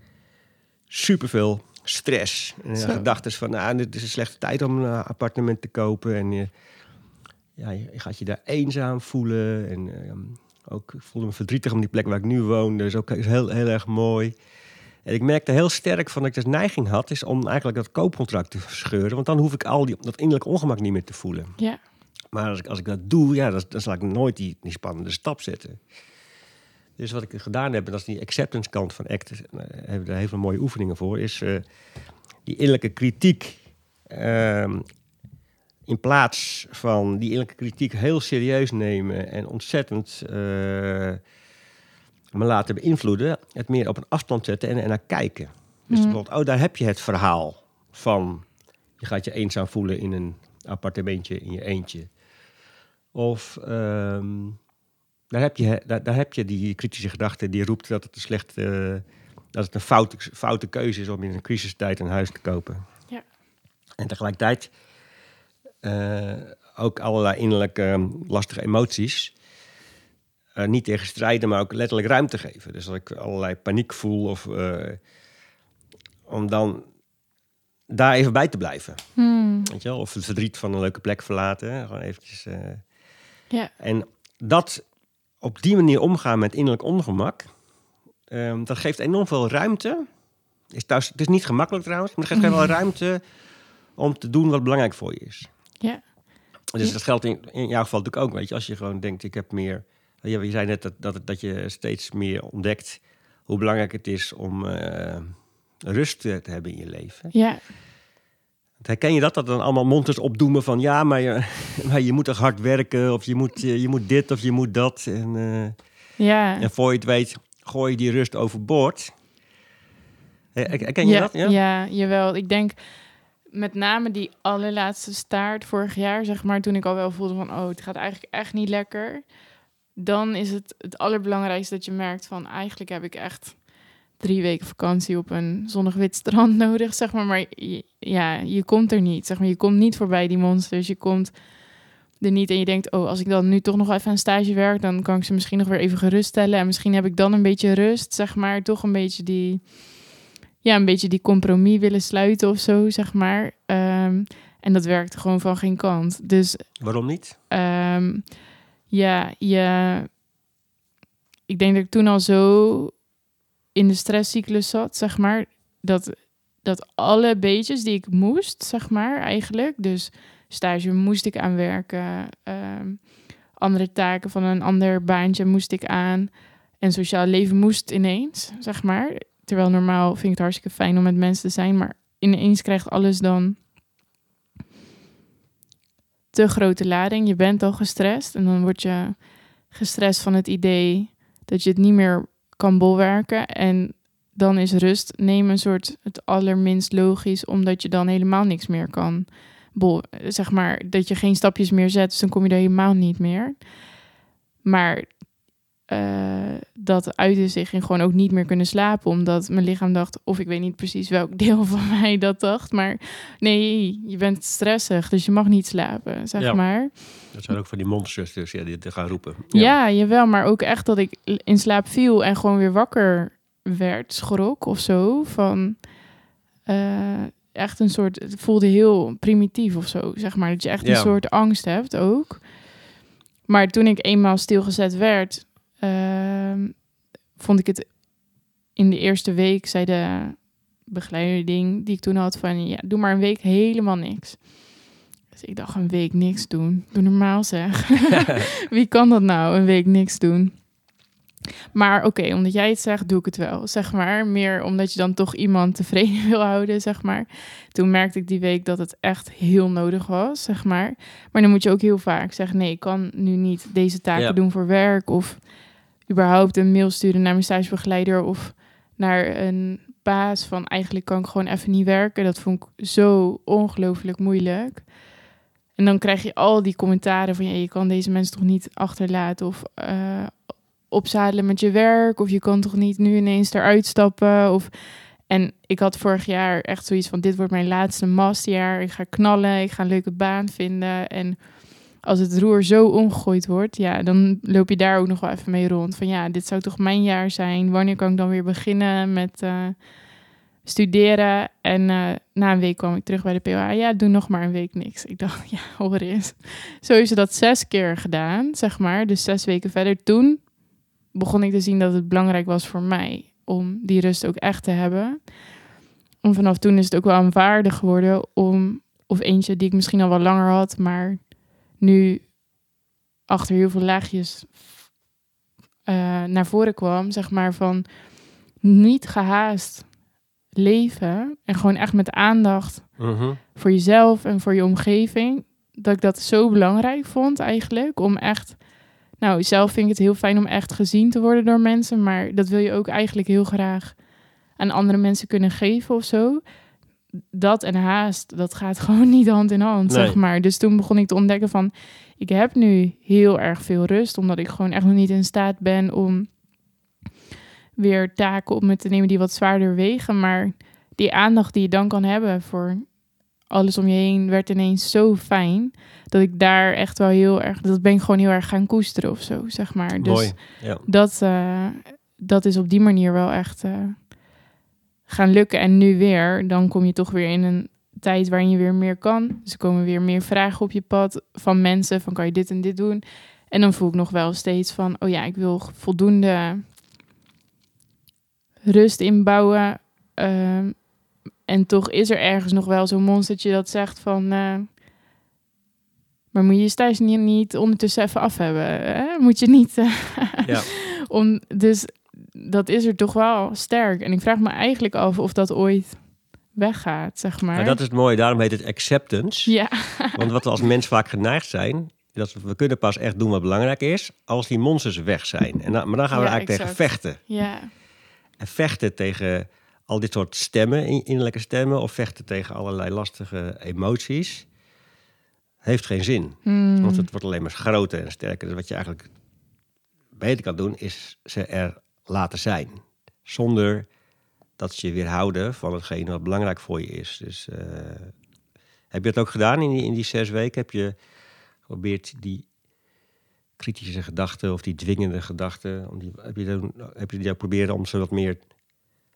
superveel stress. En gedachten van, nou, dit is een slechte tijd om een appartement te kopen. En je, ja, je gaat je daar eenzaam voelen. En ehm, ook ik voelde me verdrietig om die plek waar ik nu woon. Dus ook is heel, heel erg mooi. En ik merkte heel sterk van dat ik de neiging had, is om eigenlijk dat koopcontract te scheuren. Want dan hoef ik al die, dat innerlijk ongemak niet meer te voelen. Ja. Maar als ik, als ik dat doe, ja, dan, dan zal ik nooit die, die spannende stap zetten. Dus wat ik gedaan heb, en dat is die acceptance kant van ACT, eh, hebben we daar heel veel mooie oefeningen voor, is eh, die innerlijke kritiek. ehm, in plaats van die innerlijke kritiek heel serieus nemen en ontzettend eh, me laten beïnvloeden, het meer op een afstand zetten en er naar kijken. Dus Mhm. bijvoorbeeld, oh, daar heb je het verhaal van je gaat je eenzaam voelen in een appartementje in je eentje. Of ehm, daar, heb je, daar, daar heb je die kritische gedachte die roept dat het een slecht, eh, dat het een foute, foute keuze is om in een crisistijd een huis te kopen. Ja. En tegelijkertijd ook allerlei innerlijke ehm, lastige emoties. eh, niet tegen strijden, maar ook letterlijk ruimte geven. Dus als ik allerlei paniek voel of eh, om dan daar even bij te blijven. Hm. Weet je wel? Of het verdriet van een leuke plek verlaten. hè. Gewoon eventjes. eh. Ja. En dat op die manier omgaan met innerlijk ongemak, ehm, dat geeft enorm veel ruimte. Is thuis, het is niet gemakkelijk trouwens, maar het geeft wel ruimte om te doen wat belangrijk voor je is. Ja. Dus dat geldt in, in jouw geval natuurlijk ook. Weet je, als je gewoon denkt, ik heb meer. Je, zei net dat, dat, dat je steeds meer ontdekt hoe belangrijk het is om eh, rust te, hebben in je leven. Ja. Herken je dat? Dat dan allemaal monsters opdoemen van ja, maar je, maar je moet toch hard werken of je moet, je, je moet dit of je moet dat. En, eh, Ja. en voor je het weet, gooi je die rust overboord. Her- Herken je ja, dat? Ja? ja, jawel. Ik denk met name die allerlaatste staart vorig jaar, zeg maar, toen ik al wel voelde van, oh, het gaat eigenlijk echt niet lekker. Dan is het het allerbelangrijkste dat je merkt van, eigenlijk heb ik echt drie weken vakantie op een zonnig wit strand nodig, zeg maar. Maar ja, je komt er niet, zeg maar. Je komt niet voorbij die monsters. Je komt er niet en je denkt, oh, als ik dan nu toch nog even aan stage werk, dan kan ik ze misschien nog weer even geruststellen. En misschien heb ik dan een beetje rust, zeg maar. Toch een beetje die ja, een beetje die compromis willen sluiten of zo, zeg maar. Ehm, en dat werkt gewoon van geen kant. Dus Waarom niet? ehm, ja, je, ik denk dat ik toen al zo in de stresscyclus zat, zeg maar, dat, dat alle beetjes die ik moest, zeg maar, eigenlijk, dus stage moest ik aan werken, ehm, andere taken van een ander baantje moest ik aan en sociaal leven moest ineens, zeg maar. Terwijl normaal vind ik het hartstikke fijn om met mensen te zijn, maar ineens krijgt alles dan te grote lading. Je bent al gestrest en dan word je gestrest van het idee dat je het niet meer kan bolwerken. En dan is rust nemen een soort het allerminst logisch, omdat je dan helemaal niks meer kan. Bol, zeg maar dat je geen stapjes meer zet, dus dan kom je er helemaal niet meer. Maar eh, dat uitte zich in gewoon ook niet meer kunnen slapen. Omdat mijn lichaam dacht, of ik weet niet precies welk deel van mij dat dacht. Maar nee, je bent stressig, dus je mag niet slapen, zeg Ja. maar. Dat zijn ook van die monsters dus, ja, die te gaan roepen. Ja. jawel, maar ook echt dat ik in slaap viel en gewoon weer wakker werd, schrok of zo. Van eh, echt een soort, het voelde heel primitief of zo, zeg maar. Dat je echt een Ja. soort angst hebt ook. Maar toen ik eenmaal stilgezet werd, vond ik het in de eerste week, zei de begeleiding die ik toen had van, ja, doe maar een week helemaal niks. Dus ik dacht, een week niks doen. Doe normaal zeg. Wie kan dat nou, een week niks doen? Maar oké, omdat jij het zegt, doe ik het wel, zeg maar. Meer omdat je dan toch iemand tevreden wil houden, zeg maar. Toen merkte ik die week dat het echt heel nodig was, zeg maar. Maar dan moet je ook heel vaak zeggen, nee, ik kan nu niet deze taken Ja. doen voor werk. Of überhaupt een mail sturen naar mijn stagebegeleider of naar een baas van eigenlijk kan ik gewoon even niet werken. Dat vond ik zo ongelooflijk moeilijk. En dan krijg je al die commentaren van ja, je kan deze mensen toch niet achterlaten of eh, opzadelen met je werk of je kan toch niet nu ineens eruit stappen of en ik had vorig jaar echt zoiets van dit wordt mijn laatste masterjaar, ik ga knallen, ik ga een leuke baan vinden en als het roer zo omgegooid wordt, ja, dan loop je daar ook nog wel even mee rond. Van ja, dit zou toch mijn jaar zijn. Wanneer kan ik dan weer beginnen met eh, studeren? En eh, na een week kwam ik terug bij de POA. Ja, doe nog maar een week niks. Ik dacht, ja, hoor eens. Zo is dat zes keer gedaan, zeg maar. Dus zes weken verder. Toen begon ik te zien dat het belangrijk was voor mij om die rust ook echt te hebben. En vanaf toen is het ook wel aanvaardig geworden om, of eentje die ik misschien al wel langer had, maar nu achter heel veel laagjes eh, naar voren kwam, zeg maar van niet gehaast leven en gewoon echt met aandacht Mhm. voor jezelf en voor je omgeving, dat ik dat zo belangrijk vond eigenlijk om echt, nou zelf vind ik het heel fijn om echt gezien te worden door mensen, maar dat wil je ook eigenlijk heel graag aan andere mensen kunnen geven of zo. Dat en haast, dat gaat gewoon niet hand in hand, Nee. zeg maar. Dus toen begon ik te ontdekken van, ik heb nu heel erg veel rust, omdat ik gewoon echt nog niet in staat ben om weer taken op me te nemen die wat zwaarder wegen. Maar die aandacht die je dan kan hebben voor alles om je heen werd ineens zo fijn dat ik daar echt wel heel erg, dat ben ik gewoon heel erg gaan koesteren of zo, zeg maar. Dus Mooi. Ja. dat, eh, dat is op die manier wel echt eh, gaan lukken. En nu weer, dan kom je toch weer in een tijd waarin je weer meer kan. Dus er komen weer meer vragen op je pad van mensen, van kan je dit en dit doen? En dan voel ik nog wel steeds van, oh ja, ik wil voldoende rust inbouwen. Ehm, en toch is er ergens nog wel zo'n monstertje dat zegt van... eh, maar moet je je niet, niet ondertussen even af hebben? Hè? Moet je niet... eh, Ja. om, dus dat is er toch wel sterk. En ik vraag me eigenlijk af of dat ooit weggaat, zeg maar. Dat is het mooie, daarom heet het acceptance. Ja, Want wat we als mens vaak geneigd zijn, dat we kunnen pas echt doen wat belangrijk is, als die monsters weg zijn. En dan, maar dan gaan we Ja, eigenlijk tegen vechten. ja, En vechten tegen al dit soort stemmen, in- innerlijke stemmen, of vechten tegen allerlei lastige emoties, heeft geen zin. Hmm. Want het wordt alleen maar groter en sterker. Dus wat je eigenlijk beter kan doen, is ze er laten zijn. Zonder dat ze je weerhouden van hetgene wat belangrijk voor je is. Dus eh, heb je dat ook gedaan in die, in die zes weken? Heb je geprobeerd die kritische gedachten of die dwingende gedachten, om die, heb, je dan, heb je die ook proberen om ze wat meer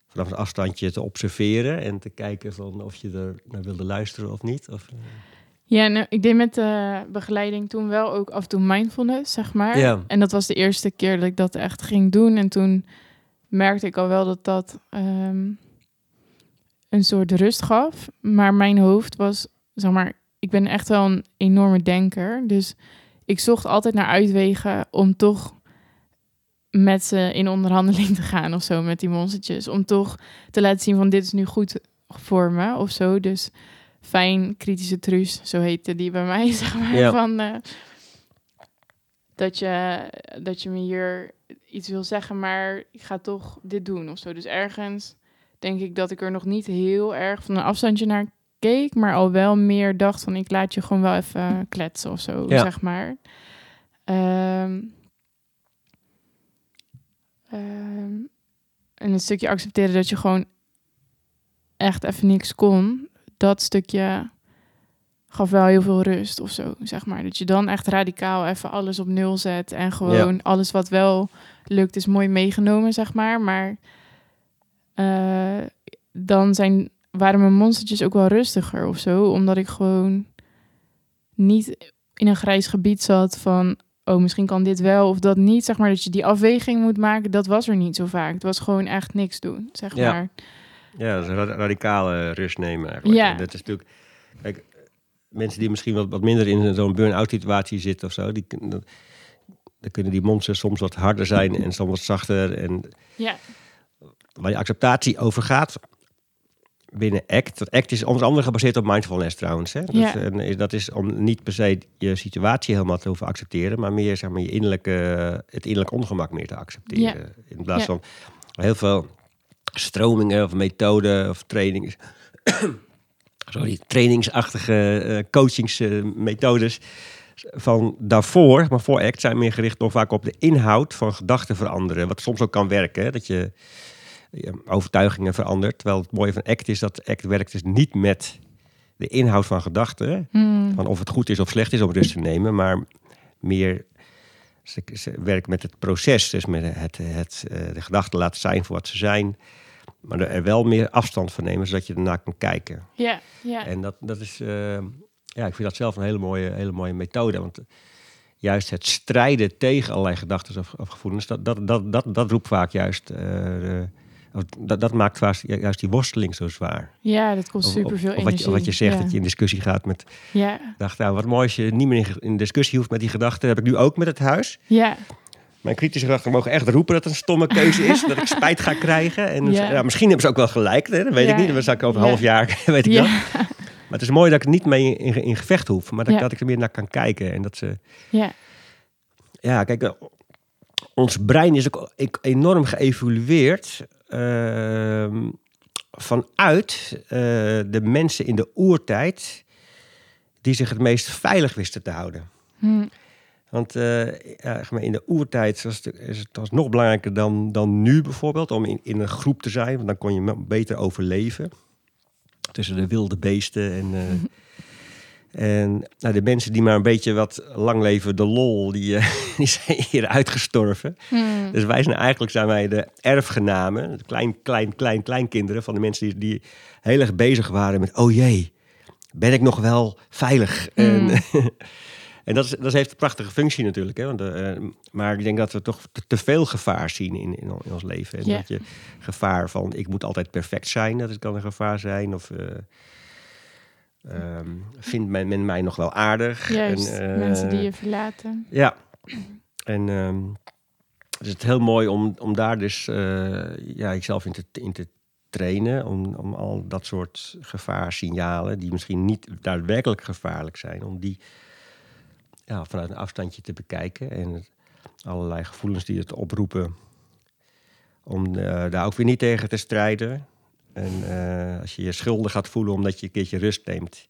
vanaf een afstandje te observeren en te kijken van of je er naar wilde luisteren of niet? Of, eh, ja nou, ik deed met de begeleiding toen wel ook af en toe mindfulness, zeg maar. Ja. En dat was de eerste keer dat ik dat echt ging doen. En toen merkte ik al wel dat dat ehm, een soort rust gaf. Maar mijn hoofd was, zeg maar, ik ben echt wel een enorme denker. Dus ik zocht altijd naar uitwegen om toch met ze in onderhandeling te gaan of zo met die monstertjes. Om toch te laten zien van dit is nu goed voor me of zo. Dus fijn kritische truus, zo heette die bij mij, zeg maar. Ja. Van, eh, dat, je, dat je me hier iets wil zeggen, maar ik ga toch dit doen of zo. Dus ergens denk ik dat ik er nog niet heel erg van een afstandje naar keek, maar al wel meer dacht van ik laat je gewoon wel even kletsen of zo, Ja. zeg maar. Ehm, Ehm, en een stukje accepteren dat je gewoon echt even niks kon. Dat stukje gaf wel heel veel rust of zo, zeg maar. Dat je dan echt radicaal even alles op nul zet en gewoon alles wat wel lukt is mooi meegenomen, zeg maar. Maar eh, dan zijn, waren mijn monstertjes ook wel rustiger of zo, omdat ik gewoon niet in een grijs gebied zat van oh, misschien kan dit wel of dat niet. Zeg maar dat je die afweging moet maken, dat was er niet zo vaak. Het was gewoon echt niks doen, zeg Ja. maar. Ja, dat is een radicale rust nemen eigenlijk. Ja. En dat is natuurlijk... Kijk, mensen die misschien wat, wat minder in zo'n burn-out situatie zitten of zo... Die, dan, kunnen die monsters soms wat harder zijn en soms wat zachter. En Ja, waar je acceptatie over gaat binnen ACT... Dat ACT is onder andere gebaseerd op mindfulness trouwens. Hè? Dat, Ja. en is- dat is om niet per se je situatie helemaal te hoeven accepteren... maar meer zeg maar, je innerlijke, het innerlijk ongemak meer te accepteren. In plaats van heel veel stromingen of methoden of trainings... sorry, trainingsachtige eh, coachingsmethodes van daarvoor, maar voor ACT zijn meer gericht nog vaak op de inhoud van gedachten veranderen. Wat soms ook kan werken, hè, dat je, je overtuigingen verandert. Terwijl het mooie van ACT is dat ACT werkt dus niet met de inhoud van gedachten. Hmm. Van of het goed is of slecht is om rust te nemen, maar meer ze, ze werken met het proces. Dus met het, het, eh, de gedachten laten zijn voor wat ze zijn. Maar er wel meer afstand van nemen, zodat je ernaar kan kijken. ja, ja. En dat, dat is, eh, ja, ik vind dat zelf een hele mooie, hele mooie methode. Want eh, juist het strijden tegen allerlei gedachten of, of gevoelens, dat, dat, dat, dat, dat roept vaak juist, eh, dat, dat maakt vaak ju- juist die worsteling zo zwaar. ja, dat kost Of- super veel of, of wat, energie. je, of wat je zegt, ja. dat je in discussie gaat met, Ja, dacht, nou, wat mooi als je niet meer in, discussie hoeft met die gedachten. Dat heb ik nu ook met het huis. ja, Mijn kritische gedachten mogen echt roepen dat het een stomme keuze is, dat ik spijt ga krijgen. En Ja. ja, misschien hebben ze ook wel gelijk, hè? dat weet ik niet. Dat zal ik over een half jaar, weet ik. Maar het is mooi dat ik er niet mee in, in gevecht hoef, maar dat, ik er meer naar kan kijken. En dat ze, ja, ja, kijk, eh, ons brein is ook e- enorm geëvolueerd ehm, vanuit eh, de mensen in de oertijd die zich het meest veilig wisten te houden. Hm. Want ja, maar, in de oertijd was het, is het was nog belangrijker dan, dan nu bijvoorbeeld om in, in een groep te zijn, want dan kon je beter overleven tussen de wilde beesten en, eh, en nou, de mensen die maar een beetje wat lang leven, de lol, die, eh, die zijn hier uitgestorven. Hm. Dus wij zijn eigenlijk zijn wij de erfgenamen, de klein, klein, klein, kleinkinderen van de mensen die, die heel erg bezig waren met, oh jee, ben ik nog wel veilig? En, en dat, is, dat heeft een prachtige functie natuurlijk. Hè? Want, eh, maar ik denk dat we toch te, veel gevaar zien in, in, ons leven. En dat je gevaar van, ik moet altijd perfect zijn, dat kan een gevaar zijn. Of eh, ehm, vindt men, men mij nog wel aardig? Juist, En, eh, mensen die je verlaten. ja, en ehm het is het heel mooi om, om daar dus ja, ikzelf in te, in te trainen. Om, om al dat soort gevaarsignalen, die misschien niet daadwerkelijk gevaarlijk zijn, om die ja, vanuit een afstandje te bekijken. En allerlei gevoelens die het oproepen, om eh, daar ook weer niet tegen te strijden. En eh, als je je schuldig gaat voelen omdat je een keertje rust neemt.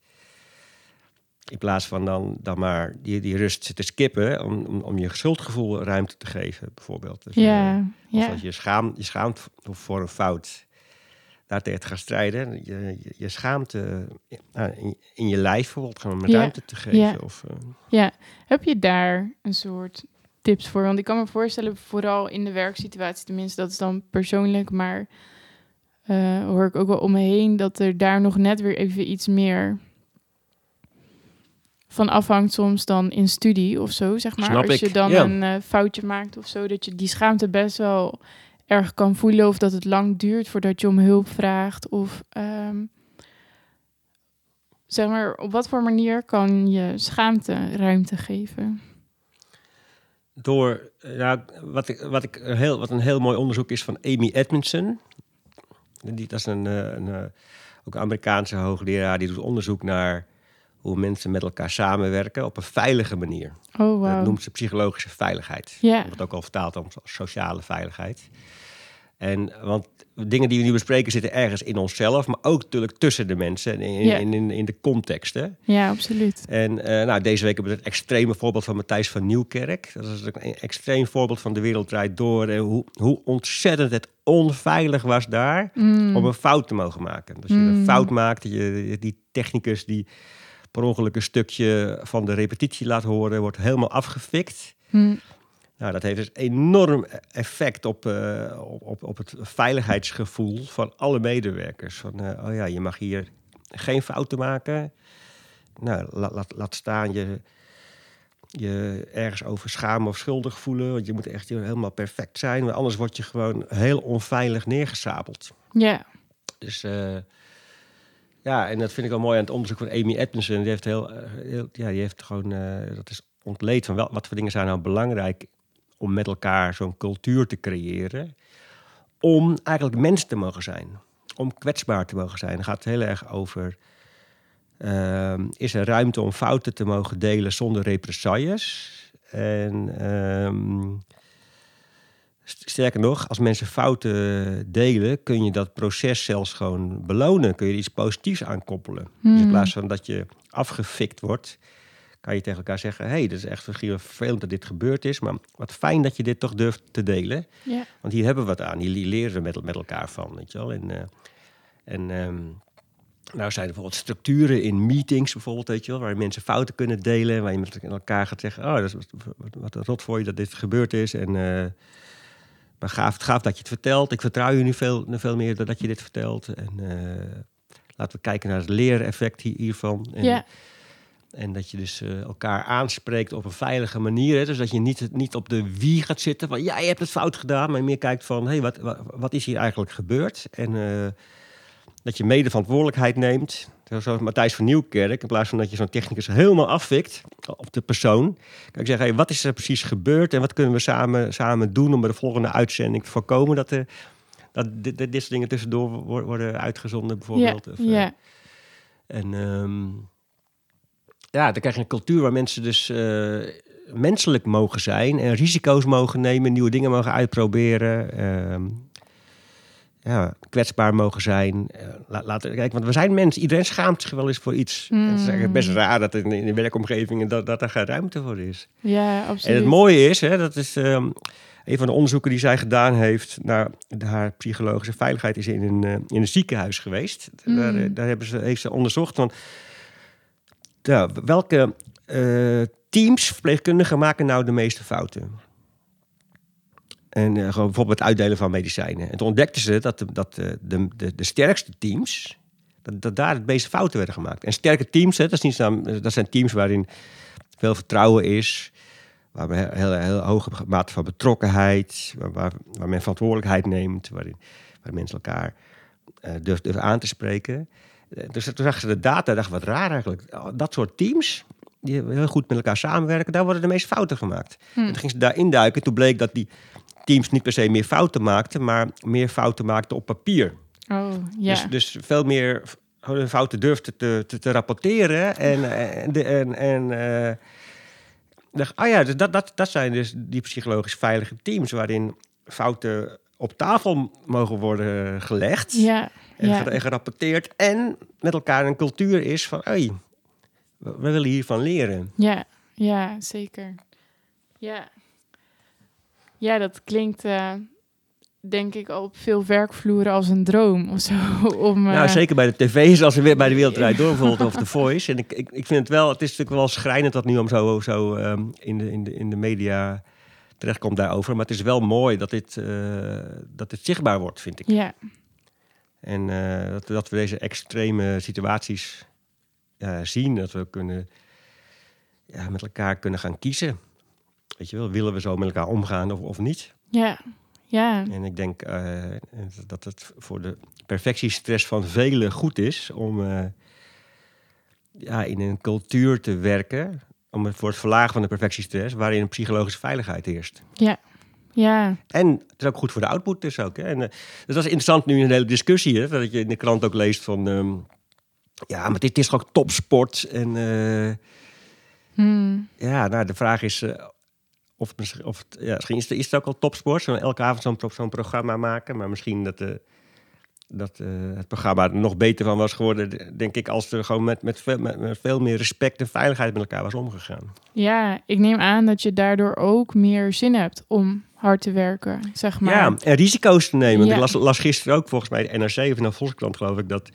In plaats van dan, dan maar die, die rust te skippen om, om, om je schuldgevoel ruimte te geven, bijvoorbeeld. Dus, eh, Ja, of ja, als je, schaam, je schaamt voor een fout, daartegen te gaan strijden. Je, je, je schaamte nou, in, in je lijf bijvoorbeeld gewoon met Ja, ruimte te geven. ja. Of, eh, ja. Heb je daar een soort tips voor? Want ik kan me voorstellen, vooral in de werksituatie, tenminste, dat is dan persoonlijk, maar eh, hoor ik ook wel om me heen dat er daar nog net weer even iets meer van afhangt soms dan in studie of zo, zeg maar. Snap Als je dan ja. een eh, foutje maakt of zo, dat je die schaamte best wel erg kan voelen of dat het lang duurt voordat je om hulp vraagt of ehm, zeg maar, op wat voor manier kan je schaamte ruimte geven? door, eh, ja, wat, ik, wat, ik heel, wat een heel mooi onderzoek is van Amy Edmondson. Die, dat is een, eh, een, eh, ook een Amerikaanse hoogleraar. Die doet onderzoek naar hoe mensen met elkaar samenwerken op een veilige manier. Oh, Dat noemt ze psychologische veiligheid. Ja. Dat wordt ook al vertaald als sociale veiligheid. En, want dingen die we nu bespreken zitten ergens in onszelf, maar ook natuurlijk tussen de mensen en in, in, in, in de context. Hè? Ja, absoluut. En eh, nou, deze week hebben we het extreme voorbeeld van Matthijs van Nieuwkerk. Dat is een extreem voorbeeld van de wereld draait door. En hoe, hoe ontzettend het onveilig was daar Mm. om een fout te mogen maken. Dus je Mm. een fout maakt, je, die technicus die per ongeluk een stukje van de repetitie laat horen, wordt helemaal afgefikt. Mm. Nou, dat heeft dus enorm effect op, eh, op, op, op het veiligheidsgevoel van alle medewerkers. Van, eh, oh ja, je mag hier geen fouten maken. Nou, laat, laat, laat staan je, je ergens over schamen of schuldig voelen. Want je moet echt helemaal perfect zijn. Want anders word je gewoon heel onveilig neergesabeld. Ja. Dus eh, ja, en dat vind ik wel mooi aan het onderzoek van Amy Edmondson. Die heeft, heel, eh, heel, ja, die heeft gewoon, eh, dat is ontleed van wel, wat voor dingen zijn nou belangrijk om met elkaar zo'n cultuur te creëren. Om eigenlijk mens te mogen zijn. Om kwetsbaar te mogen zijn. Het gaat heel erg over, ehm, is er ruimte om fouten te mogen delen zonder represailles? En ehm, sterker nog, als mensen fouten delen, kun je dat proces zelfs gewoon belonen. Kun je er iets positiefs aan koppelen. Dus in Mm. plaats van dat je afgefikt wordt, kan je tegen elkaar zeggen: hé, hey, dit is echt vervelend dat dit gebeurd is, maar wat fijn dat je dit toch durft te delen. Ja. Want hier hebben we wat aan. Hier leren we met, met elkaar van, weet je wel. En, eh, en ehm, nou zijn er bijvoorbeeld structuren in meetings, bijvoorbeeld, weet je wel, waar mensen fouten kunnen delen, waar je met elkaar gaat zeggen: oh, dat is wat, wat, rot voor je dat dit gebeurd is. En eh, maar gaaf, gaaf dat je het vertelt. Ik vertrouw je nu veel, veel meer dat je dit vertelt. En eh, laten we kijken naar het leereffect hier- hiervan. En, Ja. en dat je dus eh, elkaar aanspreekt op een veilige manier. Hè? Dus dat je niet, niet op de wie gaat zitten van ja, je hebt het fout gedaan. Maar meer kijkt van hé, hey, wat, wat, wat is hier eigenlijk gebeurd? En eh, dat je mede verantwoordelijkheid neemt. Zoals Matthijs van Nieuwkerk. In plaats van dat je zo'n technicus helemaal afvikt op de persoon. Kan ik zeggen, hey, wat is er precies gebeurd? En wat kunnen we samen, samen doen om bij de volgende uitzending te voorkomen dat, er, dat dit, dit, soort dingen tussendoor wo- worden uitgezonden Ja. bijvoorbeeld. Of, eh, Ja. en ehm, ja, dan krijg je een cultuur waar mensen dus eh, menselijk mogen zijn en risico's mogen nemen, nieuwe dingen mogen uitproberen. ehm, ja, kwetsbaar mogen zijn. La- laten, kijk, want we zijn mensen. Iedereen schaamt zich wel eens voor iets. En het is eigenlijk best raar dat in, in de werkomgevingen dat, dat er geen ruimte voor is. Ja, absoluut. En het mooie is, hè, dat is ehm, een van de onderzoeken die zij gedaan heeft naar de- haar psychologische veiligheid, is in een, eh, in een ziekenhuis geweest. Daar, Mm. eh, daar hebben ze, heeft ze onderzocht van ja, welke teams, verpleegkundigen, maken nou de meeste fouten. En eh, gewoon bijvoorbeeld het uitdelen van medicijnen. En toen ontdekten ze dat de, dat de, de, de, sterkste teams, dat, dat daar het meeste fouten werden gemaakt. En sterke teams, hè, dat, is niet, zo- dat zijn teams waarin veel vertrouwen is, waar we heel, heel, heel hoge mate van betrokkenheid, waar, waar, waar men verantwoordelijkheid neemt, waarin, waar mensen elkaar eh durven, durven aan te spreken. Eh, Dus toen zag ze de data dacht, wat raar eigenlijk. Oh, Dat soort teams, die heel goed met elkaar samenwerken, daar worden de meeste fouten gemaakt. Hm. En toen ging ze daar induiken. Toen bleek dat die teams niet per se meer fouten maakten, maar meer fouten maakten op papier. Oh. Dus, dus veel meer hun fouten durfden te, te, te rapporteren. En, en, en, en eh, dacht, oh ja, dus dat, dat, dat zijn dus die psychologisch veilige teams waarin fouten op tafel mogen worden gelegd en, en gerapporteerd. En met elkaar een cultuur is van, hey, we, we willen hiervan leren. Ja, ja, zeker. Ja. Ja, dat klinkt eh, denk ik op veel werkvloeren als een droom of zo. Om, Nou, eh, zeker bij de tv's, als we weer bij de Wereld Draait Door bijvoorbeeld, of The Voice. En ik, ik, ik vind het wel, het is natuurlijk wel schrijnend dat nu om zo, zo ehm, in, de, in, de, in de media terechtkomt daarover. Maar het is wel mooi dat dit, eh, dat dit zichtbaar wordt, vind ik. Ja, En eh, dat, dat we deze extreme situaties zien, dat we kunnen, ja, met elkaar kunnen gaan kiezen. Weet je wel, willen we zo met elkaar omgaan of, of niet? ja, ja. En ik denk eh, dat het voor de perfectiestress van velen goed is om eh, ja, in een cultuur te werken. Om het voor het verlagen van de perfectiestress, waarin een psychologische veiligheid heerst. Ja, ja, En het is ook goed voor de output dus ook. Hè. En, eh, dus dat is interessant nu in een hele discussie. Hè, dat je in de krant ook leest van... ehm, ja, maar dit is gewoon topsport. En eh, Hmm. ja, nou, de vraag is... of, misschien- of ja, misschien is het, is het ook al topsport, zo elke avond zo'n zo'n programma maken. Maar misschien dat, eh, dat eh, het programma er nog beter van was geworden, denk ik, als er gewoon met, met, veel, met, met veel meer respect en veiligheid met elkaar was omgegaan. Ja, ik neem aan dat je daardoor ook meer zin hebt om hard te werken, zeg maar. Ja, en risico's te nemen. Ja. Ik las, las gisteren ook volgens mij de NRC of in de Volkskrant geloof ik dat.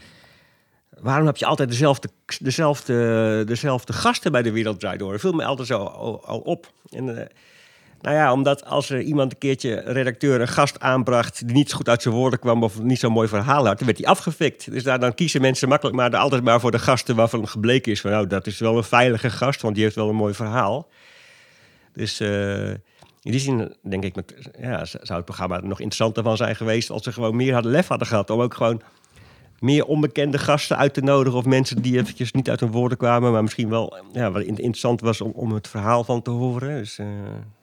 Waarom heb je altijd dezelfde, dezelfde, dezelfde gasten bij de Wereld Draait Door? Dat viel me altijd zo al, op. En, eh, nou ja, omdat als er iemand een keertje, een redacteur, een gast aanbracht... die niet zo goed uit zijn woorden kwam of niet zo'n mooi verhaal had... dan werd hij afgefikt. Dus daar, dan kiezen mensen makkelijk maar altijd maar voor de gasten... waarvan gebleken is van, nou, dat is wel een veilige gast... want die heeft wel een mooi verhaal. Dus eh, in die zin denk ik, met, ja, zou het programma nog interessanter van zijn geweest als ze gewoon meer lef hadden gehad. Om ook gewoon meer onbekende gasten uit te nodigen. Of mensen die eventjes niet uit hun woorden kwamen, maar misschien wel ja, wat in- interessant was om, om het verhaal van te horen. Dus, eh,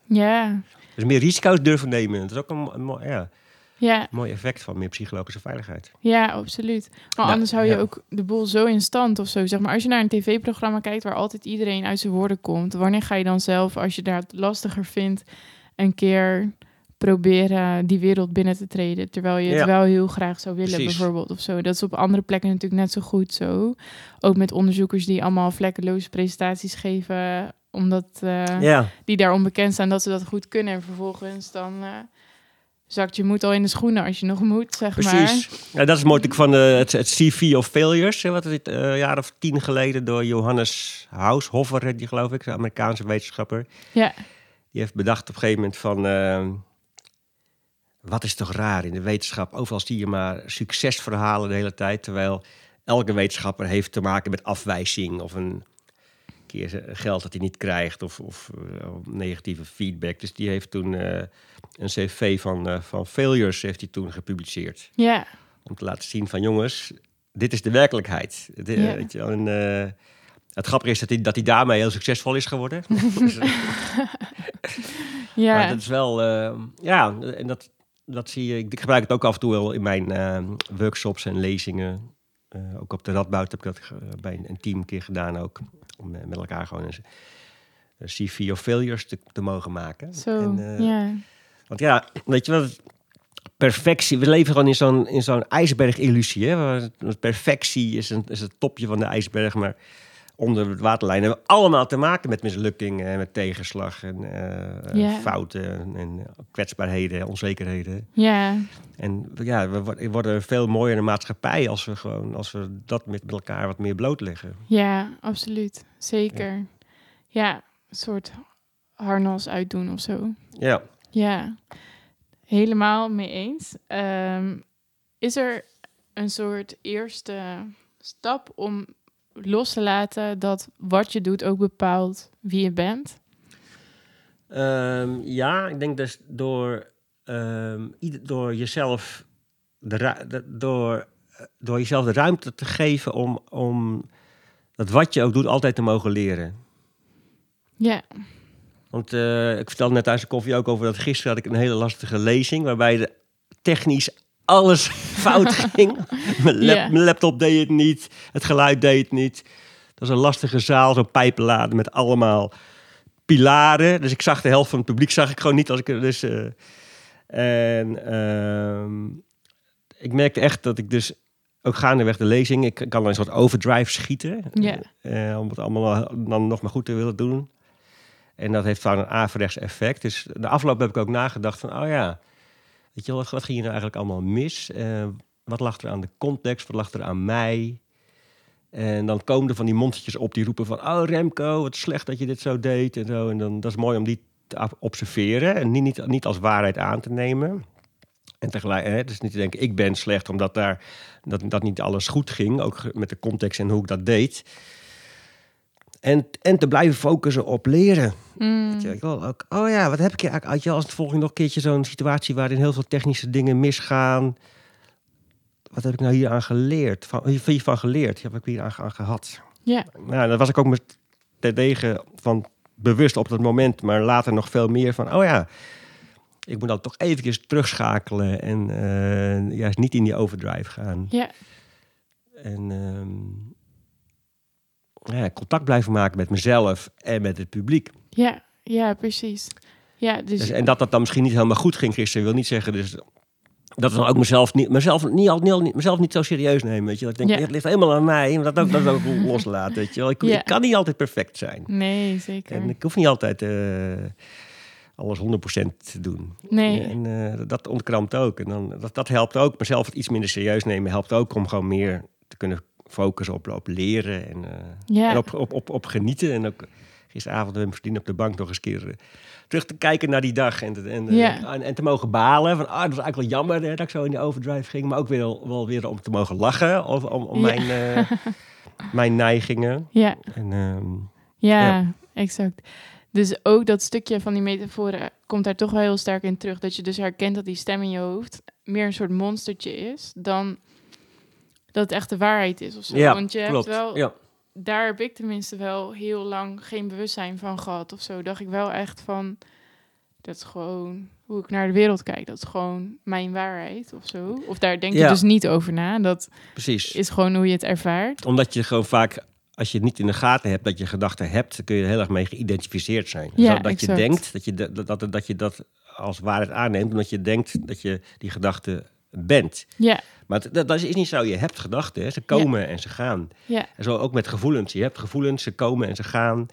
Ja, dus meer risico's durven nemen. Dat is ook een, ja, ja, mooi effect van meer psychologische veiligheid. ja, absoluut. Maar Nou, anders hou je ja. ook de boel zo in stand of zo. Zeg maar, als je naar een tv-programma kijkt waar altijd iedereen uit zijn woorden komt, wanneer ga je dan zelf, als je daar het lastiger vindt, een keer proberen die wereld binnen te treden, terwijl je het Ja. wel heel graag zou willen, Precies. bijvoorbeeld of zo. Dat is op andere plekken natuurlijk net zo goed zo. Ook met onderzoekers die allemaal vlekkeloze presentaties geven, omdat eh, Ja, die daar onbekend zijn dat ze dat goed kunnen. En vervolgens dan eh, zakt je moed al in de schoenen als je nog moet, zeg precies. Ja, dat is mooi van eh, het, het CV of Failures. Wat is het, een jaar of tien geleden door Johannes Haushoffer, die geloof ik, een Amerikaanse wetenschapper. maar. Ja, Die heeft bedacht op een gegeven moment van... wat is toch raar in de wetenschap? Overal zie je maar succesverhalen de hele tijd. Terwijl elke wetenschapper heeft te maken met afwijzing... of een keer geld dat hij niet krijgt of, of eh, negatieve feedback. Dus die heeft toen eh, een cv van, eh, van failures heeft hij toen gepubliceerd. ja, Om te laten zien van jongens, dit is de werkelijkheid. De- weet je en, het grappige is dat hij, dat hij daarmee heel succesvol is geworden. Dus, ja. maar dat is wel, ja, en dat, dat zie je. Ik gebruik het ook af en toe wel in mijn eh, workshops en lezingen. Eh, ook op de Radboud heb ik dat ge- bij een, een team een keer gedaan ook. Om eh, met elkaar gewoon een, een CV of failures te, te mogen maken. Zo, En, eh, ja. Want ja, weet je wel, perfectie. We leven gewoon in zo'n, in zo'n ijsberg-illusie. Hè? Perfectie is, een, is het topje van de ijsberg, maar onder het waterlijn hebben we allemaal te maken met mislukkingen en met tegenslag en eh, fouten en kwetsbaarheden, onzekerheden. Ja, En ja, we wor- we worden veel mooiere maatschappij als we gewoon als we dat met, met elkaar wat meer blootleggen. ja, absoluut. Zeker. Ja, een soort harnas uitdoen of zo. Ja. Ja, helemaal mee eens. Ehm, is er een soort eerste stap om los te laten dat wat je doet ook bepaalt wie je bent? Ehm, ja, ik denk dus door, ieder- door jezelf de, door, eh, door jezelf de ruimte te geven om, om dat wat je ook doet altijd te mogen leren. Ja, Want eh, ik vertelde net thuis de koffie ook over dat gisteren had ik een hele lastige lezing waarbij de technisch alles fout ging. mijn, lap- Ja. mijn laptop deed het niet, het geluid deed het niet. Dat was een lastige zaal, zo'n pijpenladen met allemaal pilaren. Dus ik zag de helft van het publiek zag ik gewoon niet als ik er dus. eh, en ehm, ik merkte echt dat ik dus ook gaandeweg de lezing, ik kan dan een soort overdrive schieten. Eh, om het allemaal dan nog maar goed te willen doen. En dat heeft vaak een averechts effect. Dus de afloop heb ik ook nagedacht van, oh ja, weet wat, ging hier nou eigenlijk allemaal mis? Eh, wat lag er aan de context? Wat lag er aan mij? En dan komen er van die mondjes op die roepen van, oh Remco, wat slecht dat je dit zo deed en zo. En dan dat is mooi om die te observeren en niet, niet, niet als waarheid aan te nemen. En tegelijk, hè, dus niet te denken, ik ben slecht omdat daar dat, dat niet alles goed ging, ook met de context en hoe ik dat deed. En, en te blijven focussen op leren. Mm, Weet je wel, ook, oh ja, wat heb ik eigenlijk uit je als het volgende nog een keertje zo'n situatie waarin heel veel technische dingen misgaan. Wat heb ik nou hier aan geleerd? Van, hiervan geleerd? Heb ik hier aan, aan gehad? ja, Nou, daar was ik ook met terdege van bewust op dat moment, maar later nog veel meer van, oh ja, ik moet dan toch eventjes terugschakelen en eh, juist niet in die overdrive gaan. ja, En ehm, ja, contact blijven maken met mezelf en met het publiek. ja, ja, precies. Ja, dus, Dus, en dat dat dan misschien niet helemaal goed ging gisteren, wil niet zeggen dus dat dan ook mezelf niet, mezelf niet, niet, mezelf niet zo serieus nemen. Weet je? Dat ik denk, Ja. het ligt helemaal aan mij, dat ook, dat ook loslaten. Weet je? Ik, Ja. ik kan niet altijd perfect zijn. nee, zeker. En ik hoef niet altijd eh, alles 100% te doen. Nee. En eh, dat ontkrampt ook. En dan, dat, dat helpt ook. Mezelf het iets minder serieus nemen helpt ook om gewoon meer te kunnen focussen op, op leren en, eh, Ja. en op, op, op, op genieten. En ook gisteravond met mijn vriendin op de bank nog eens keer eh, terug te kijken naar die dag. En, te- en, eh, Ja. en, en te mogen balen. Van, ah, dat was eigenlijk wel jammer hè, dat ik zo in die overdrive ging. Maar ook weer, wel weer om te mogen lachen over, om, om Ja. mijn, mijn neigingen. Ja, En, ehm, ja, Ja. exact. Dus ook dat stukje van die metaforen komt daar toch wel heel sterk in terug. Dat je dus herkent dat die stem in je hoofd meer een soort monstertje is dan dat het echt de waarheid is of zo. ja, Want je klopt. hebt wel, Ja. daar heb ik tenminste wel heel lang geen bewustzijn van gehad of zo. Dacht ik wel echt van, dat is gewoon hoe ik naar de wereld kijk. Dat is gewoon mijn waarheid of zo. Of daar denk je Ja. dus niet over na. Dat Precies. is gewoon hoe je het ervaart. Omdat je gewoon vaak, als je het niet in de gaten hebt dat je gedachten hebt, dan kun je er heel erg mee geïdentificeerd zijn. Ja, dat, je denkt dat je dat, dat, dat je dat als waarheid aanneemt, omdat je denkt dat je die gedachte bent. Ja, Maar dat, dat is niet zo. Je hebt gedachten, hè. ze komen en ze gaan. ja, En zo ook met gevoelens. Je hebt gevoelens, ze komen en ze gaan.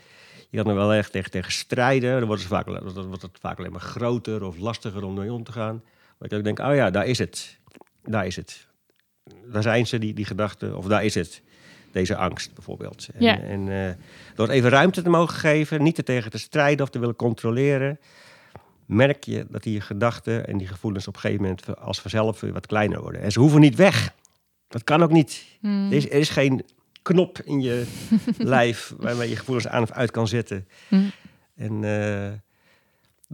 Je kan er wel echt tegen, tegen strijden. Dan wordt, het vaak, dan wordt het vaak alleen maar groter of lastiger om mee om te gaan. Maar ik ook denk, oh ja, daar is het. Daar is het. Daar zijn ze, die, die gedachten. Of daar is het. Deze angst bijvoorbeeld. En, Ja. en door het even ruimte te mogen geven, niet er tegen te strijden of te willen controleren, merk je dat die gedachten en die gevoelens op een gegeven moment als vanzelf weer wat kleiner worden. En ze hoeven niet weg. Dat kan ook niet. Hmm. Er, is, er is geen knop in je lijf waarmee je gevoelens aan of uit kan zetten. Hmm. En uh,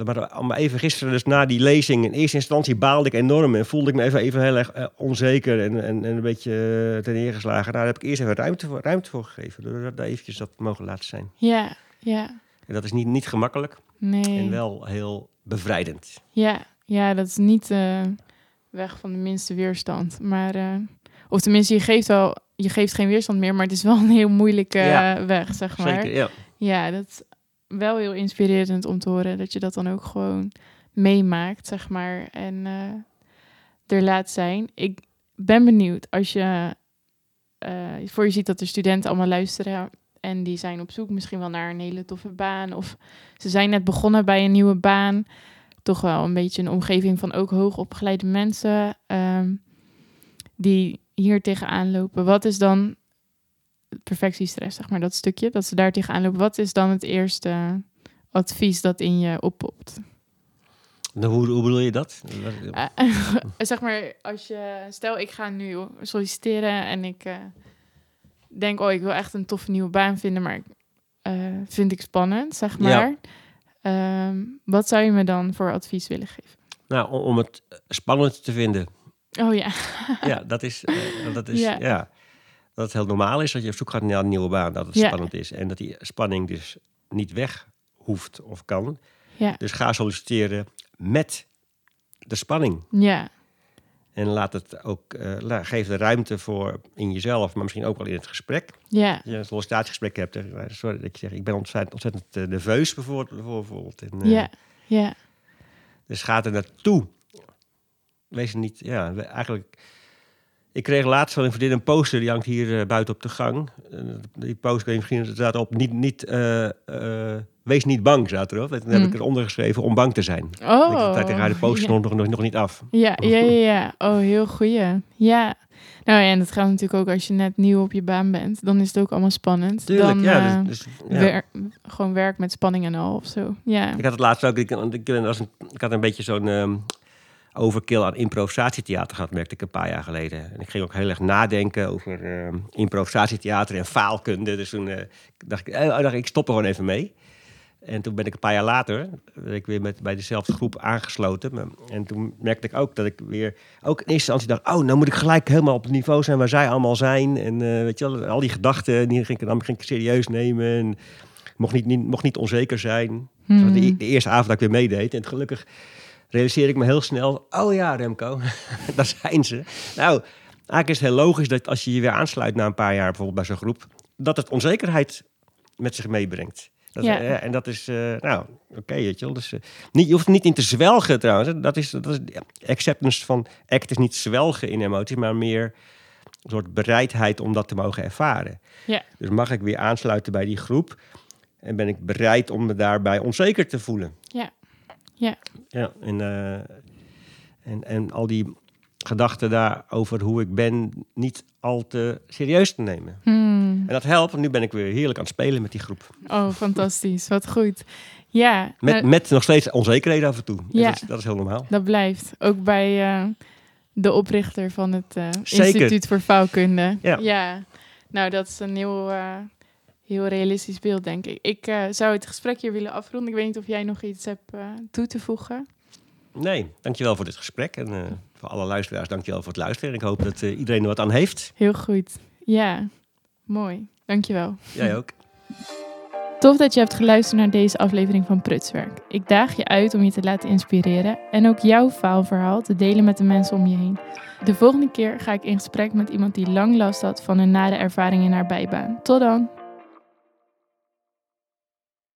maar, maar even gisteren, dus na die lezing, in eerste instantie baalde ik enorm en voelde ik me even, even heel erg uh, onzeker en, en, en, een beetje uh, ten neergeslagen. Nou, daar heb ik eerst even ruimte voor, ruimte voor gegeven, door daar eventjes dat mogen laten zijn. Ja, ja. En dat is niet, niet gemakkelijk nee. en wel heel bevrijdend. Ja, ja dat is niet uh, weg van de minste weerstand. Maar, uh, of tenminste, je geeft wel, je geeft geen weerstand meer, maar het is wel een heel moeilijke ja, weg, zeg maar. Zeker, ja. Ja, dat is wel heel inspirerend om te horen dat je dat dan ook gewoon meemaakt, zeg maar. En er laat zijn. Ik ben benieuwd als je uh, voor je ziet dat de studenten allemaal luisteren en die zijn op zoek misschien wel naar een hele toffe baan of ze zijn net begonnen bij een nieuwe baan. Toch wel een beetje een omgeving van ook hoogopgeleide mensen um, die hier tegenaan lopen. Wat is dan perfectiestress, zeg maar, dat stukje, dat ze daar tegenaan lopen. Wat is dan het eerste advies dat in je oppopt? Nou, hoe, hoe bedoel je dat? Uh, zeg maar, als je, stel ik ga nu solliciteren en ik uh, denk, oh, ik wil echt een toffe nieuwe baan vinden, maar uh, vind ik spannend, zeg maar. Ja. Um, wat zou je me dan voor advies willen geven? Nou, om, om het spannend te vinden. Oh ja. ja, dat is, uh, dat is ja. ja. Dat het heel normaal is dat je op zoek gaat naar een nieuwe baan, dat het ja. spannend is. En dat die spanning dus niet weg hoeft of kan. Ja. Dus ga solliciteren met de spanning. Ja. En laat het ook, uh, geef de ruimte voor in jezelf, maar misschien ook wel in het gesprek. Ja. Als je een sollicitatiegesprek hebt, sorry dat je zegt, ik ben ontzettend, ontzettend uh, nerveus bijvoorbeeld. bijvoorbeeld. En, uh, ja, ja. Dus ga er naartoe. Wees niet, ja, eigenlijk... Ik kreeg laatst van een vriendin een poster, die hangt hier uh, buiten op de gang. Uh, die poster misschien staat op, niet, niet, uh, wees niet bang, staat erop. En toen heb mm. ik eronder geschreven om bang te zijn. Oh. Ik tegen haar de poster ja. nog, nog, nog niet af. Ja, ja, ja, ja. Oh, heel goeie. Ja. Nou ja, en dat geldt natuurlijk ook als je net nieuw op je baan bent. Dan is het ook allemaal spannend. Tuurlijk, dan, ja. Dus, dus, ja. Wer gewoon werk met spanning en al of zo. Ja. Ik had het laatst ook, ik, ik, was een, ik had een beetje zo'n... Um, overkill aan improvisatietheater gehad, merkte ik een paar jaar geleden. En ik ging ook heel erg nadenken over uh, improvisatietheater en faalkunde. Dus toen uh, dacht ik, oh, dacht ik, ik stop er gewoon even mee. En toen ben ik een paar jaar later ben ik weer met, bij dezelfde groep aangesloten. En toen merkte ik ook dat ik weer, ook in eerste instantie dacht... oh, nou moet ik gelijk helemaal op het niveau zijn waar zij allemaal zijn. En uh, weet je wel, al die gedachten, die ging ik, dan ging ik serieus nemen. En mocht niet, niet, mocht niet onzeker zijn. Hmm. Dat was de, de, eerste avond dat ik weer meedeed. En gelukkig realiseer ik me heel snel... oh ja, Remco, daar zijn ze. Nou, eigenlijk is het heel logisch dat als je je weer aansluit na een paar jaar... bijvoorbeeld bij zo'n groep... dat het onzekerheid met zich meebrengt. Dat Ja. eh, en dat is, eh, nou, oké, weet je wel. Dus, eh, niet, je hoeft er niet in te zwelgen trouwens. Dat is, dat is acceptance van act is niet zwelgen in emoties, maar meer een soort bereidheid om dat te mogen ervaren. Ja. Dus mag ik weer aansluiten bij die groep en ben ik bereid om me daarbij onzeker te voelen. Ja. Ja. Ja, en, eh, en, en al die gedachten daar over hoe ik ben niet al te serieus te nemen. Hmm. En dat helpt, want nu ben ik weer heerlijk aan het spelen met die groep. Oh, fantastisch. Wat goed. Ja, Met, nou, met nog steeds onzekerheden af en toe. En Ja. Dat, is, dat is heel normaal. dat blijft. Ook bij eh, de oprichter van het eh, Zeker. Instituut voor Vouwkunde. Ja. Nou, dat is een heel, eh, heel realistisch beeld, denk ik. Ik eh, zou het gesprek hier willen afronden. Ik weet niet of jij nog iets hebt eh, toe te voegen. Nee, dankjewel voor dit gesprek. En eh, voor alle luisteraars, dankjewel voor het luisteren. Ik hoop dat iedereen er wat aan heeft. Heel goed. Ja, mooi. Dankjewel. Jij ook. Tof dat je hebt geluisterd naar deze aflevering van Prutswerk. Ik daag je uit om je te laten inspireren en ook jouw faalverhaal te delen met de mensen om je heen. De volgende keer ga ik in gesprek met iemand die lang last had van een nare ervaring in haar bijbaan. Tot dan!